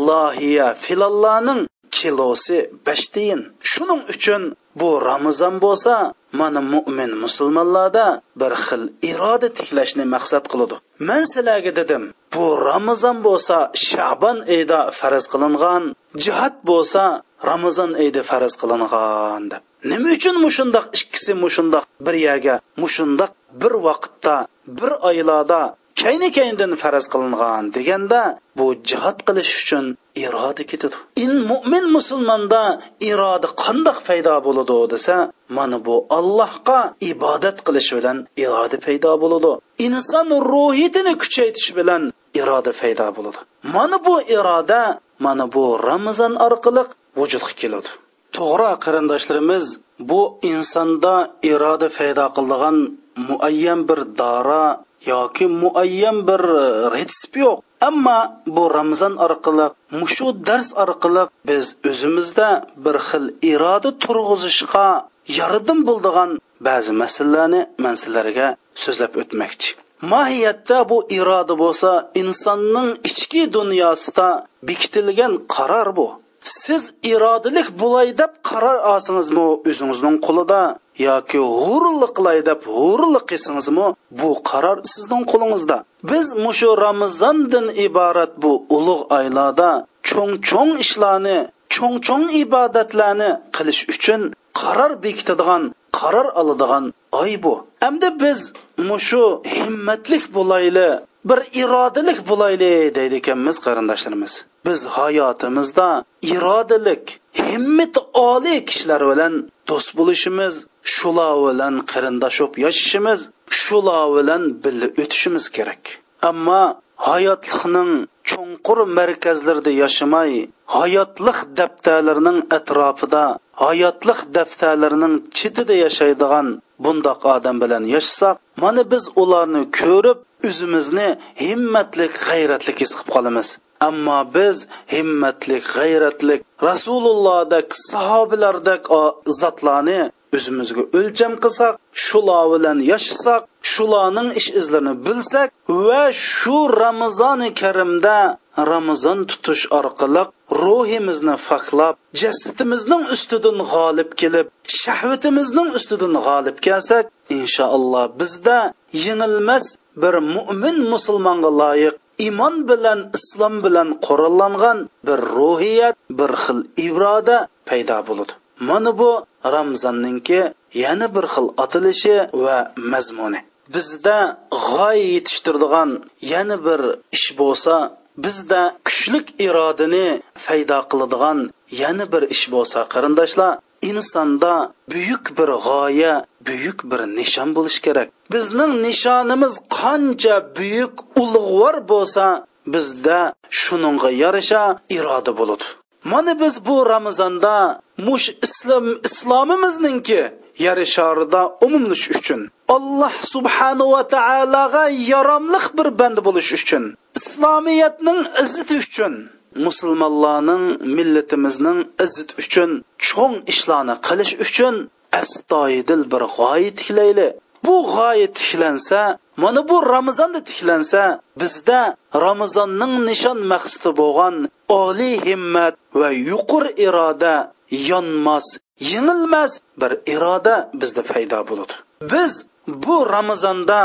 Speaker 1: lohiya filollarning kilosi besh tiyin. Shuning uchun bu ramazon bo'lsa mana mo'min musulmonlarda bir xil iroda tiklashni maqsad qiladi. Man sizlarga dedim bu ramazon bo'lsa shabon oyida farz qilingan jihad bo'lsa ramazon oyida farz qilingan deb. Nima uchun mushundoq ikkisi mushundoq bir yerga mushundoq bir vaqtda bir oylarda kayni kayndan faraz qilingan deganda bu jihod qilish uchun iroda ketadi. In mo'min musulmonda iroda qandoq paydo bo'ladi desa mana bu allohga ibodat qilish bilan iroda paydo bo'ladi. Inson ruhiyatini kuchaytirish bilan iroda paydo bo'ladi. Mana bu iroda mana bu ramazon orqali vujudga keladi. To'g'ri qarindoshlarimiz bu insonda iroda paydo qiladigan muayyan bir dora yoki muayyan bir e, retsep yo'q. Ammo bu ramazon orqali mushu dars orqali biz o'zimizda bir xil iroda turg'izishga yordam bo'ldigan ba'zi masalalarni man sizlarga so'zlab o'tmoqchi. Mohiyatda bu iroda bo'lsa insonning ichki dunyosida bekitilgan qaror bu. Siz irodalik bo'lay deb qaror olsangizmi o'zingizning qo'lida yoki g'ururlik qilay deb g'ururlik qilsangizmi bu qaror sizning qo'lingizda. Biz mushu ramazondan iborat bu ulug' oylarda cho'ng cho'ng ishlarni cho'ng cho'ng ibodatlarni qilish uchun qaror bekitadigan qaror oladigan oy bu. Endi biz mushu himmatlik bo'layli bir irodalik bo'layli deydi ekanmiz qarindoshlarimiz. Biz hayotimizda irodalik himmati oliy kishilar bilan do'st bo'lishimiz shular bilan qarindoshib yashashimiz shular bilan birga o'tishimiz kerak. Ammo hayotlikning cho'nqur markazlarida yashamay hayotlik daftarlarining atrofida hayotlik daftarlarining chetida yashaydigan bundoq odam bilan yashasak mana biz ularni ko'rib o'zimizni himmatlik g'ayratlik his qilib qolamiz. Ammo biz himmatlik g'ayratlik rasulullohdek sahobalardek zotlarni o'zimizga o'lcham qilsak shular bilan yashasak shularning ish izlarini bilsak va shu ramazoni karimda ramazon tutish orqali ruhimizni faklab jasadimizning ustidan g'olib kelib shahvatimizning ustidan g'olib kelsak inshaalloh bizda yengilmas bir mo'min musulmonga loyiq iymon bilan islom bilan qurollangan bir ruhiyat bir xil iroda paydo bo'ladi. Mana bu ramzonninki yana bir xil otilishi va mazmuni. Bizda g'oya yetishtiradigan yana bir ish bo'lsa bizda kuchlik irodani paydo qiladigan yana bir ish bo'lsa qarindoshlar insonda buyuk bir g'oya buyuk bir nishon bo'lishi kerak. Bizning nishonimiz qancha buyuk ulug'vor bo'lsa bizda shuningga yarasha iroda bo'ladi. Mana biz bu ramazonda mush islom islomimizningki yarishorida umumlash uchun alloh subhanahu va taologa yaromliq bir banda bo'lish uchun islomiyatning izzati uchun musulmonlarning millatimizning izzati uchun cho'ng ishlarni qilish uchun astoydil bir g'oya tiklayli bu g'oya tiklansa mana bu ramazonda tiklansa bizda ramazonning nishon maqsadi bo'lgan oliy himmat va yuqur iroda yonmas yengilmas bir iroda bizda paydo bo'ladi. Biz bu ramazonda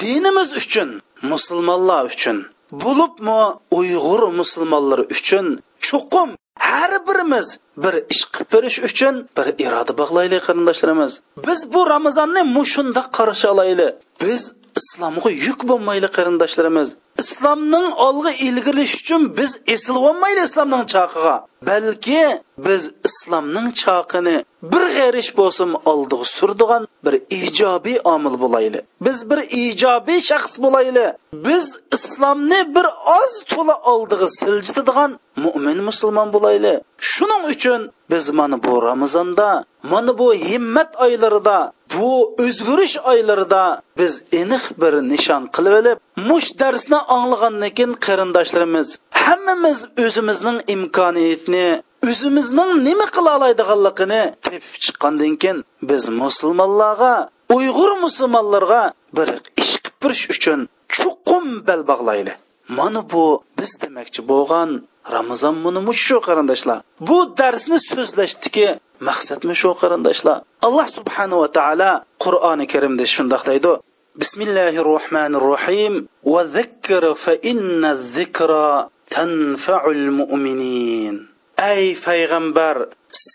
Speaker 1: dinimiz uchun musulmonlar uchun bo'libmi uyg'ur musulmonlari uchun chuqum har birimiz bir ish qilib berish uchun bir iroda bog'laylik qarindoshlarimiz biz bu ramazonni mushunda qarshi olaylik. Biz islomga yuk bo'lmayli qarindoshlarimiz. Islomning olg'a ilgirish uchun biz esilolmayli islomning chaqiga balki biz islomning chaqini bir g'ayrish bo'lsin oldiga surdigan bir ijobiy omil bo'layli biz bir ijobiy shaxs bo'layli biz islomni bir oz to'la oldiga siljitadigan mo'min musulmon bo'layli shuning uchun biz mana bu ramazonda mana bu himmat oylarida bu o'zgarish oylarida biz aniq bir nishon qilib olib mush darsni anglagandan keyin qarindoshlarimiz hammamiz o'zimizning imkoniyatini o'zimizning nima qila oladiganligini tepib chiqqandan keyin biz musulmonlarga uyg'ur musulmonlarga bir ish qilib turish uchun chuqum bal bog'layli mana bu biz demoqchi bo'lgan ramazon munimi shu qarindoshlar. Bu darsni so'zlashdiki maqsadmi shu qarindoshlar? Alloh subhanava taolo qur'oni karimda shundoq deydi. بسم الله الرحمن الرحيم وذكر فإن الذكرى تنفع المؤمنين أي پیغمبر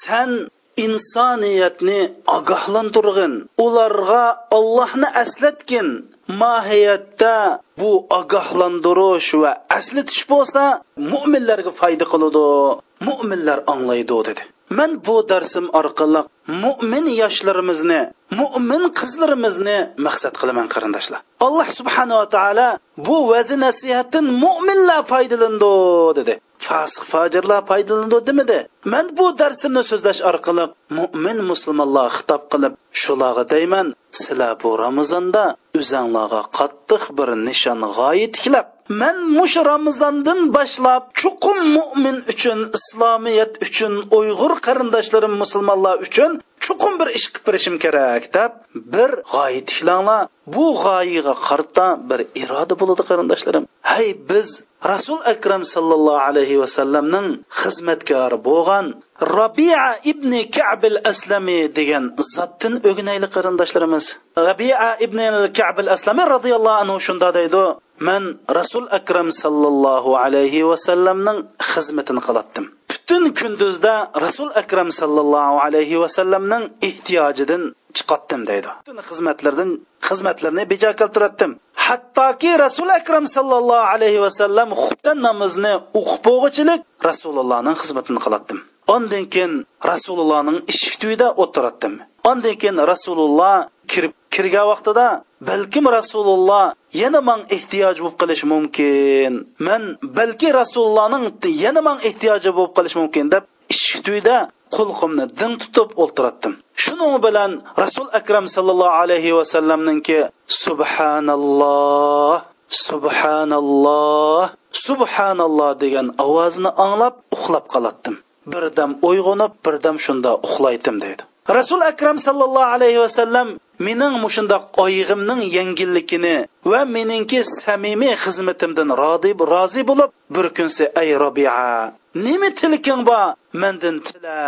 Speaker 1: sen insoniyatni ogohlantirg'in ularga ollohni aslatgin mohiyatda bu ogohlantirish va aslatish bo'lsa mo'minlarga foyda qiladi mo'minlar anglaydi dedi man bu darsim orqali mo'min yoshlarimizni mo'min qizlarimizni maqsad qilaman qarindoshlar. Alloh subhanava taolo bu vazi nasihatdan mo'minlar foydalandi dedi. Fasiq fojirlar foydalandi demidi man bu darsimni so'zlash orqali mo'min musulmonlarga xitob qilib shularga deyman sizlar bu ramazonda o'zanglarga qattiq bir nishon g'oya tiklab man mush ramazondan boshlab chuqum mo'min uchun islomiyat uchun uyg'ur qarindoshlarim musulmonlar uchun chuqum bir ish qilib berishim kerak deb bir g'oya tiklanglar. Bu g'oyaga qarta bir iroda bo'ladi qarindoshlarim. Hay biz rasul akram sallallohu alayhi vasallamning xizmatkori bo'lgan rabia ibn Ka'b al-Aslami degan zotdan o'ginayli qarindoshlarimiz rabia ibn Ka'b al-Aslami radhiyallohu anhu shunda deydi. Man rasul akram sallallohu alayhi vasallamning xizmatini qilatdim. Butun kunduzda rasul akram sallallohu alayhi vasallamning ehtiyojidan chiqatdim deydi. Butun xizmatlardan xizmatlarni bejo keltiratdim. Hattoki rasul akram sallallohu alayhi vasallam xubdan namozni o'qib bo'g'ichilik rasulullohning xizmatini qilatdim. Ondan keyin rasulullohning eshik tuyida o'tiratdim. Ondan keyin rasululloh kirib kirgan vaqtida balkim rasululloh yana man ehtiyoj bo'lib qolishi mumkin. Man balki rasulullohning yana man ehtiyoji bo'lib qolishi mumkin deb eshik tuyida qulqimni ding tutib o'ltiratdim. Shuning bilan rasul akram sallallohu alayhi vasallamninki subhanalloh subhanalloh subhanalloh degan ovozni anglab uxlab qolatdim birdam uyg'onib birdam shunda uxlaydim deydi. Rasul akram sallallohu alayhi vasallam mening mushundoq oyig'imning yengilligini va meningki samimiy xizmatimdan rozi rozi bo'lib bir kunsi ey robia nima tilking bor? Mendan tila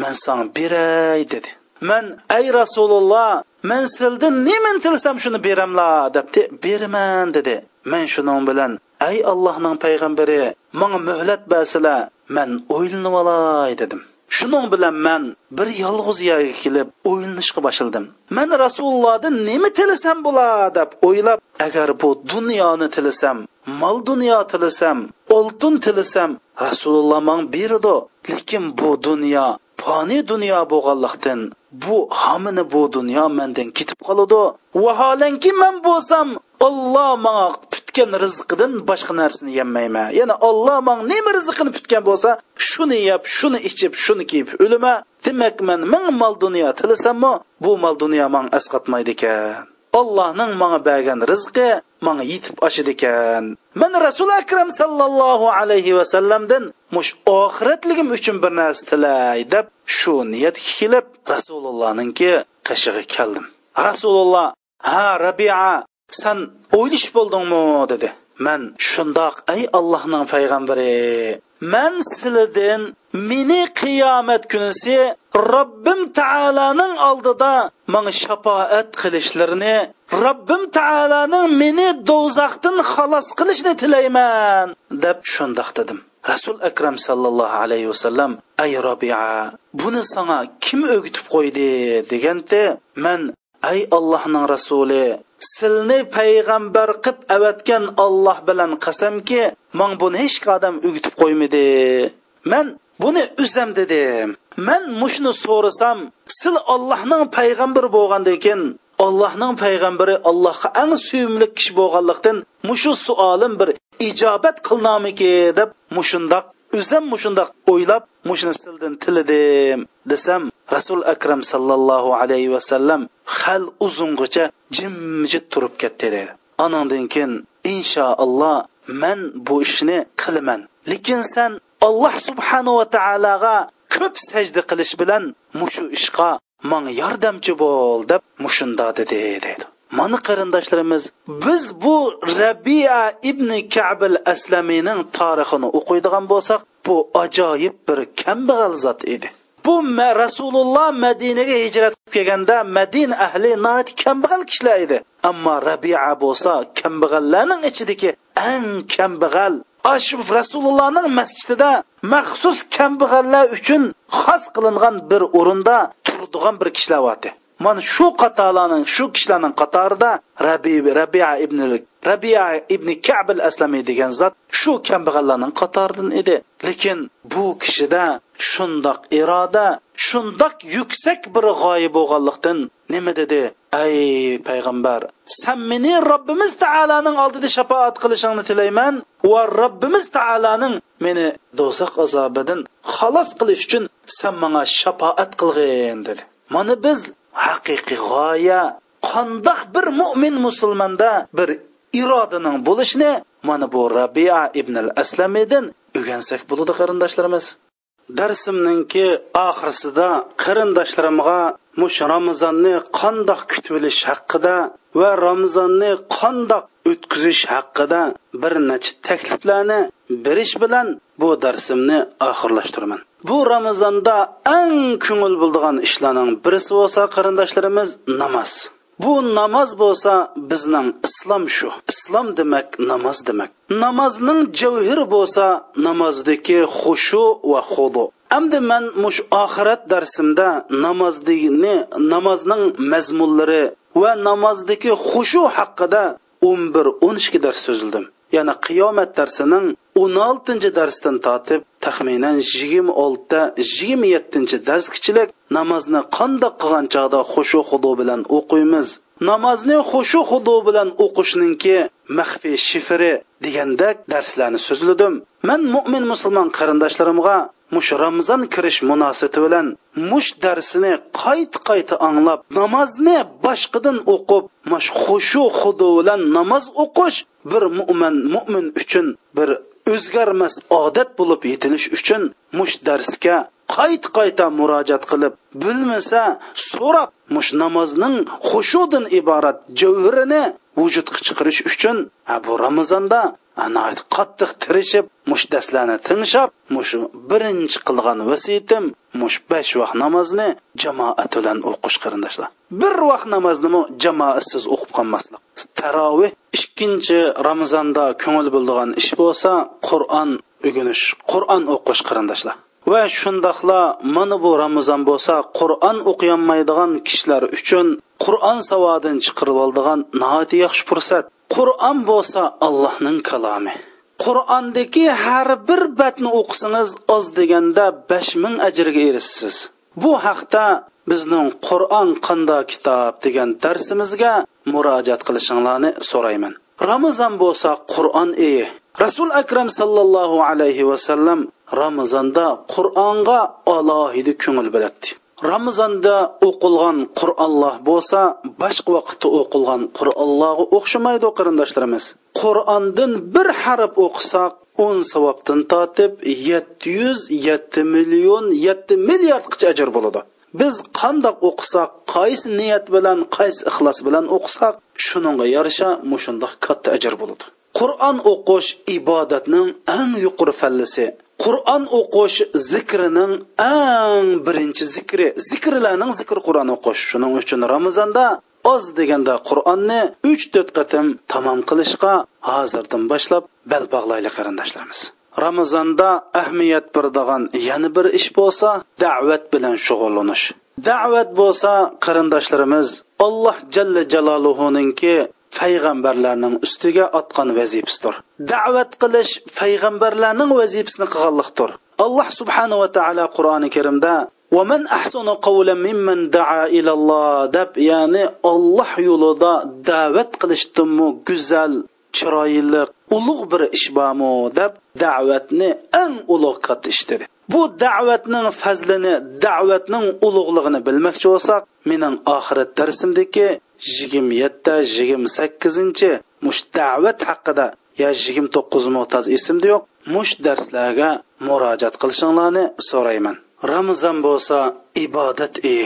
Speaker 1: man sana beray dedi. Man ey rasululloh man sildan nimani tilsam shuni beramla debdi beraman dedi. Man shuning bilan ey allohning payg'ambari manga muhlat bersizlar man o'ylanib olay dedim. Shuning bilan man bir yolg'iz yerga kelib o'ylanishga boshladim. Man rasulullohdan nima tilasam bo'lar deb o'ylab agar bu dunyoni tilasam mol dunyo tilasam oltin tilasam rasululloh man berdi. Lekin bu dunyo fani dunyo bo'lganlikdan bu hamini bu dunyo mendan ketib qoladi. Vaholanki man bo'lsam olloh manga putgan rizqidan boshqa narsani yemayman. Ya'ni olloh manga nima rizqini putgan bo'lsa shuni yeb shuni ichib shuni kiyib. O'lima demak man ming mol dunyo tilasammi bu mol dunyo manga asqatmaydi ekan. Allohning manga bergan rizqi manga yetib oshidi ekan. Man rasul akram sallallohu alayhi vasallamdan mush oxiratligim uchun bir narsa tilay deb shu niyatga kelib rasulullohninki qashig'iga keldim. Rasululloh ha rabia san o'ylish bo'ldingmi? dedi. Man shundoq ey allohning payg'ambari man sizlardan meni qiyomat kunisi robbim taoloning oldida manga shafoat qilishlarini robbim taoloning meni do'zaxdan xalos qilishni tilayman deb shundoq dedim. Rasul akram sallallohu alayhi vasallam ay robia buni sanga kim o'gitib qo'ydi? deganda man ay allohning rasuli silni payg'ambar qilib avatgan olloh bilan qasamki man buni hech odam ugitib qo'ymadi. Man buni uzam dedim man mushni so'rasam sil ollohning payg'ambari bo'lgandan keyin allohning payg'ambari allohga eng suyimli kishi bo'lganlikdan mushu suolim bir ijobat qilnomiki deb mushundoq o'zim mushundoq o'ylab mushuni sildan tilidim desam rasul akram sallallohu alayhi vasallam hal uzungacha jimjit turib ketdi dedi. Anandan keyin inshaalloh man bu ishni qilaman. Lekin san alloh subhanava taologa ko'p sajda qilish bilan mushu ishqa manga yordamchi bo'l deb mushunda dedi dedi. Mana qarindoshlarimiz biz bu rabia ibn kabil aslamiyning tarixini o'qiydigan bo'lsak bu ajoyib bir kambag'al zot edi. Bu rasululloh madinaga hijrat qilib kelganda madina ahli kambag'al kishilar edi. Ammo rabia bo'lsa kambag'allarning ichidagi eng kambag'al shu rasulullohning masjidida maxsus kambag'allar uchun xos qilingan bir o'rinda turadigan bir kishilar bor mana shu qatorlarning shu kishilarning qatorida rabi rabia ibn rabia ibn kabil aslamiy degan zot shu kambag'allarning qatoridan edi. Lekin bu kishida shundoq iroda shundoq yuksak bir g'oya bo'lganlikdan nima dedi? Ey payg'ambar san meni robbimiz taoloning oldida shafoat qilishingni tilayman va robbimiz taoloning meni do'zax azobidan xalos qilish uchun san manga shafoat qilg'in dedi. Mana biz haqiqiy g'oya qandoq bir mo'min musulmonda bir irodaning bo'lishini mana bu rabia ibn al aslamidan o'rgansak bo'ladi qarindoshlarimiz. Darsimninki oxirisida qarindoshlarimga mush ramazonni qandoq kutib olish haqida va ramazonni qandoq o'tkazish haqida bir necha takliflarni berish bilan bu darsimni oxirlashtiraman bu ramazonda eng ko'ngil bo'ldigan ishlarning birisi bo'lsa qarindoshlarimiz namoz. Bu namoz bo'lsa bizning islom shu. Islom demak namoz demak. Namozning javhiri bo'lsa namozdagi xushu va xudu Әмді мен mush oxirat darsimda намаздығыны, namozning mazmunlari va namozdagi xushu haqida 11-12 dars so'zildim ya'ni qiyomat darsining 16-cı dərsdən tatib taxminan 26-da 27-ci dərskiçilik namozni qandoq qilgan chog'da xushu xudo bilan o'qiymiz? Namozni xushu xudo bilan o'qishninki maxfiy shifri degandek darslarni so'zladim. Man mo'min musulmon qarindoshlarimga mush ramzon kirish munosabati bilan mush darsini qayt qayta anglab namozni boshqadan o'qib mush xushu xudo bilan namoz o'qish bir mo'min mo'min uchun bir o'zgarmas odat bo'lib yetilish uchun mush darsga qayta qayta murojaat qilib bilmasa so'rab mush namozning xushudin iborat javhirini vujudga chiqarish uchun bu ramazonda ana qattiq tirishib mush daslarni tinglab mush birinchi qilgan vasiyatim mush besh vaqt namozni jamoat bilan o'qish qarindoshlar. Bir vaqt namozni jamoatsiz o'qib qolmaslik. Taroveh ikkinchi ramazonda ko'ngil bo'ldigan ish bo'lsa qur'on o'ginish qur'on o'qish qarindoshlar. Va shundoqla mana bu ramazon bo'lsa qur'on o'qiyolmaydigan kishilar uchun qur'on savodini chiqarib oldigan nihoyat yaxshi fursat. Qur'on bo'lsa allohning kalomi. Qur'ondagi har bir batni o'qisangiz oz deganda besh ming ajrga erishsiz bu haqda bizning qur'on qanda kitob degan darsimizga murojaat qilishinglarni so'rayman. Ramazon bo'lsa qur'on eyi. Rasul akram sallallohu alayhi vasallam ramazonda qur'onga alohida ko'ngil bo'ladi ramazonda o'qilgan qur'onlar bo'lsa boshqa vaqtda o'qilgan qur'onlarga o'xshamaydi qarindoshlarimiz. Qur'ondan bir harf o'qisak o'n savobdan tortib yetti yuz yetti million yetti milliardgacha ajr bo'ladi. Biz qandoq o'qisak qaysi niyat bilan qaysi ixlos bilan o'qisak shuningga yarasha mushundoq katta ajr bo'ladi. Qur'on o'qish ibodatning eng yuqori fallisi. Qur'on o'qish zikrining eng birinchi zikri. Zikrlarning zikr qur'on o'qish. Shuning uchun ramazonda oz deganda qur'onni uch to'rt qatim tamom qilishga hozirdan boshlab bal bog'layli qarindoshlarimiz. Ramazonda ahamiyat beradigan yana bir ish bo'lsa da'vat bilan shug'ullanish. Da'vat bo'lsa qarindoshlarimiz alloh jalla jaloluhuninki payg'ambarlarning ustiga otgan vazifasidir da'vat qilish payg'ambarlarning vazifasini qilganlikdir alloh subhanahu va taolo qur'oni karimda ومن أحسن قولا ممن دعا إلى الله deb ya'ni Alloh yo'lida da'vat qilishdanmi go'zal chiroyli ulug' bir ish bormi deb da'vatni eng ulug' katta ish dedi bu da'vatning fazlini da'vatning ulug'lig'ini bilmoqchi bo'lsak mening oxirat darsimdagi yigirma yetti yigirma sakkizinchi mush da'vat haqida yo yigirma to'qqiz mo'taz esimda yo'q mush darslarga murojaat qilishinglarni so'rayman. Ramazon bo'lsa ibodat e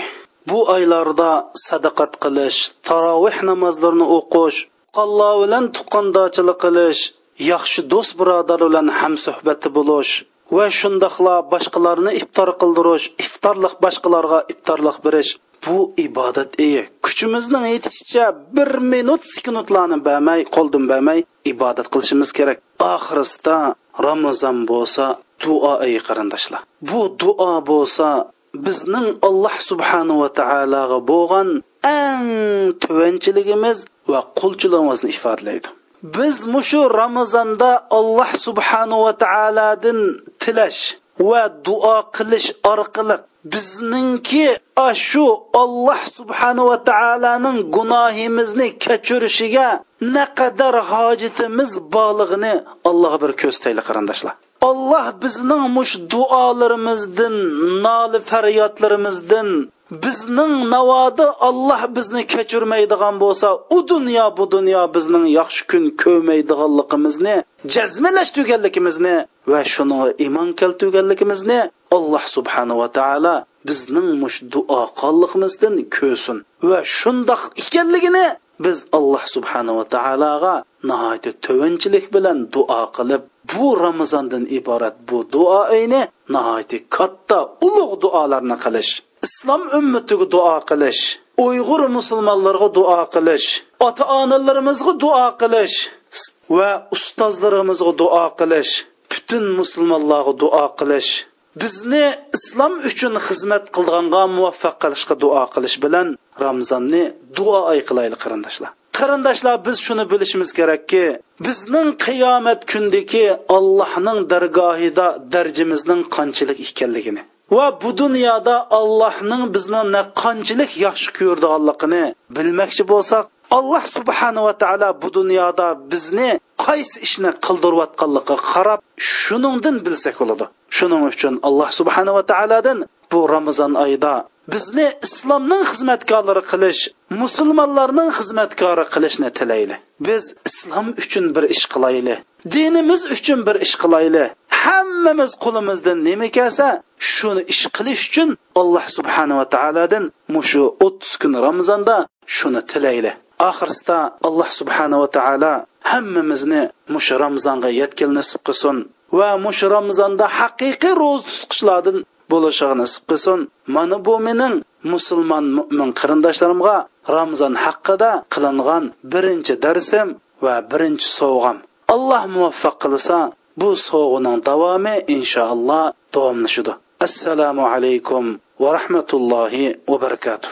Speaker 1: bu oylarda sadaqat qilish taroveh namozlarini o'qish alloh bilan tuqqandochilik qilish yaxshi do'st birodar bilan hamsuhbati bo'lish va shundoqla boshqalarni iftor qildirish iftorliq boshqalarga iftorliq berish bu ibodat eyi kuchimizning yetishicha bir minut sekundlarni bermay qo'ldan bermay ibodat qilishimiz kerak. Oxirisida ramazon bo'lsa duo ey qarindoshlar. Bu duo bo'lsa bizning alloh subhanava taologa bo'lgan eng tuvanchiligimiz va qulchiligimizni ifodalaydi biz mushu ramazonda alloh subhanava taolodan tilash va duo qilish orqali bizningki shu olloh subhanava taoloning gunohimizni kechirishiga naqadar hojitimiz borlig'ini allohga bir ko'rsataylik qarindoshlar. Olloh bizning mush duolarimizdan noli faryodlarimizdan bizning navoda olloh bizni kechirmaydigan bo'lsa u dunyo bu dunyo bizning yaxshi kun ko'rmaydiganligimizni jazmalash tuganligimizni va shuni iymon keltirganligimizni alloh subhanava taolo bizning mush duo qillig'imizdan ko'rsin va shundoq ekanligini biz alloh subhanava taologa nihoyatda tovanchilik bilan duo qilib bu ramazondan iborat bu duo duoini nihoyatda katta ulug' duolarni qilish islom ummatiga duo qilish uyg'ur musulmonlarga duo qilish ota onalarimizga duo qilish va ustozlarimizga duo qilish butun musulmonlarga duo qilish. Bizni islom uchun xizmat qilganga muvaffaq qilishga duo qilish bilan ramzonni duo oy qilaylik qarindoshlar. Qarindoshlar biz shuni bilishimiz kerakki bizning qiyomat kundagi allohning dargohida darjimizning qanchalik ekanligini va bu dunyoda allohning bizni qanchalik yaxshi ko'rdiganligini bilmoqchi bo'lsak alloh subhanava taolo bu dunyoda bizni qaysi ishni qildirayotganligiga qarab shuningdan bilsak bo'ladi. Shuning uchun alloh subhanava taolodan bu ramazon oyida bizni islomning xizmatkori qilish musulmonlarning xizmatkori qilishni tilayli biz islom uchun bir ish qilayli dinimiz uchun bir ish qilayli hammamiz qo'limizdan nima kelsa shuni ish qilish uchun alloh subhanava taolodan mushu o'ttiz kun ramazonda shuni tilayli oxirsida alloh subhanava taolo hammamizni mush ramzonga yetkil nisib qilsin va mush ramzonda haqiqiy ro'za tutqichlardan bo'lishiga nisib qilsin. Mana bu mening musulmon mo'min qarindoshlarimga ramzon haqida qilingan birinchi darsim va birinchi sovg'am. Alloh muvaffaq qilsa bu sovg'ining davomi inshaalloh davomlashadi assalomu alaykum va rahmatullohi va barakatuh.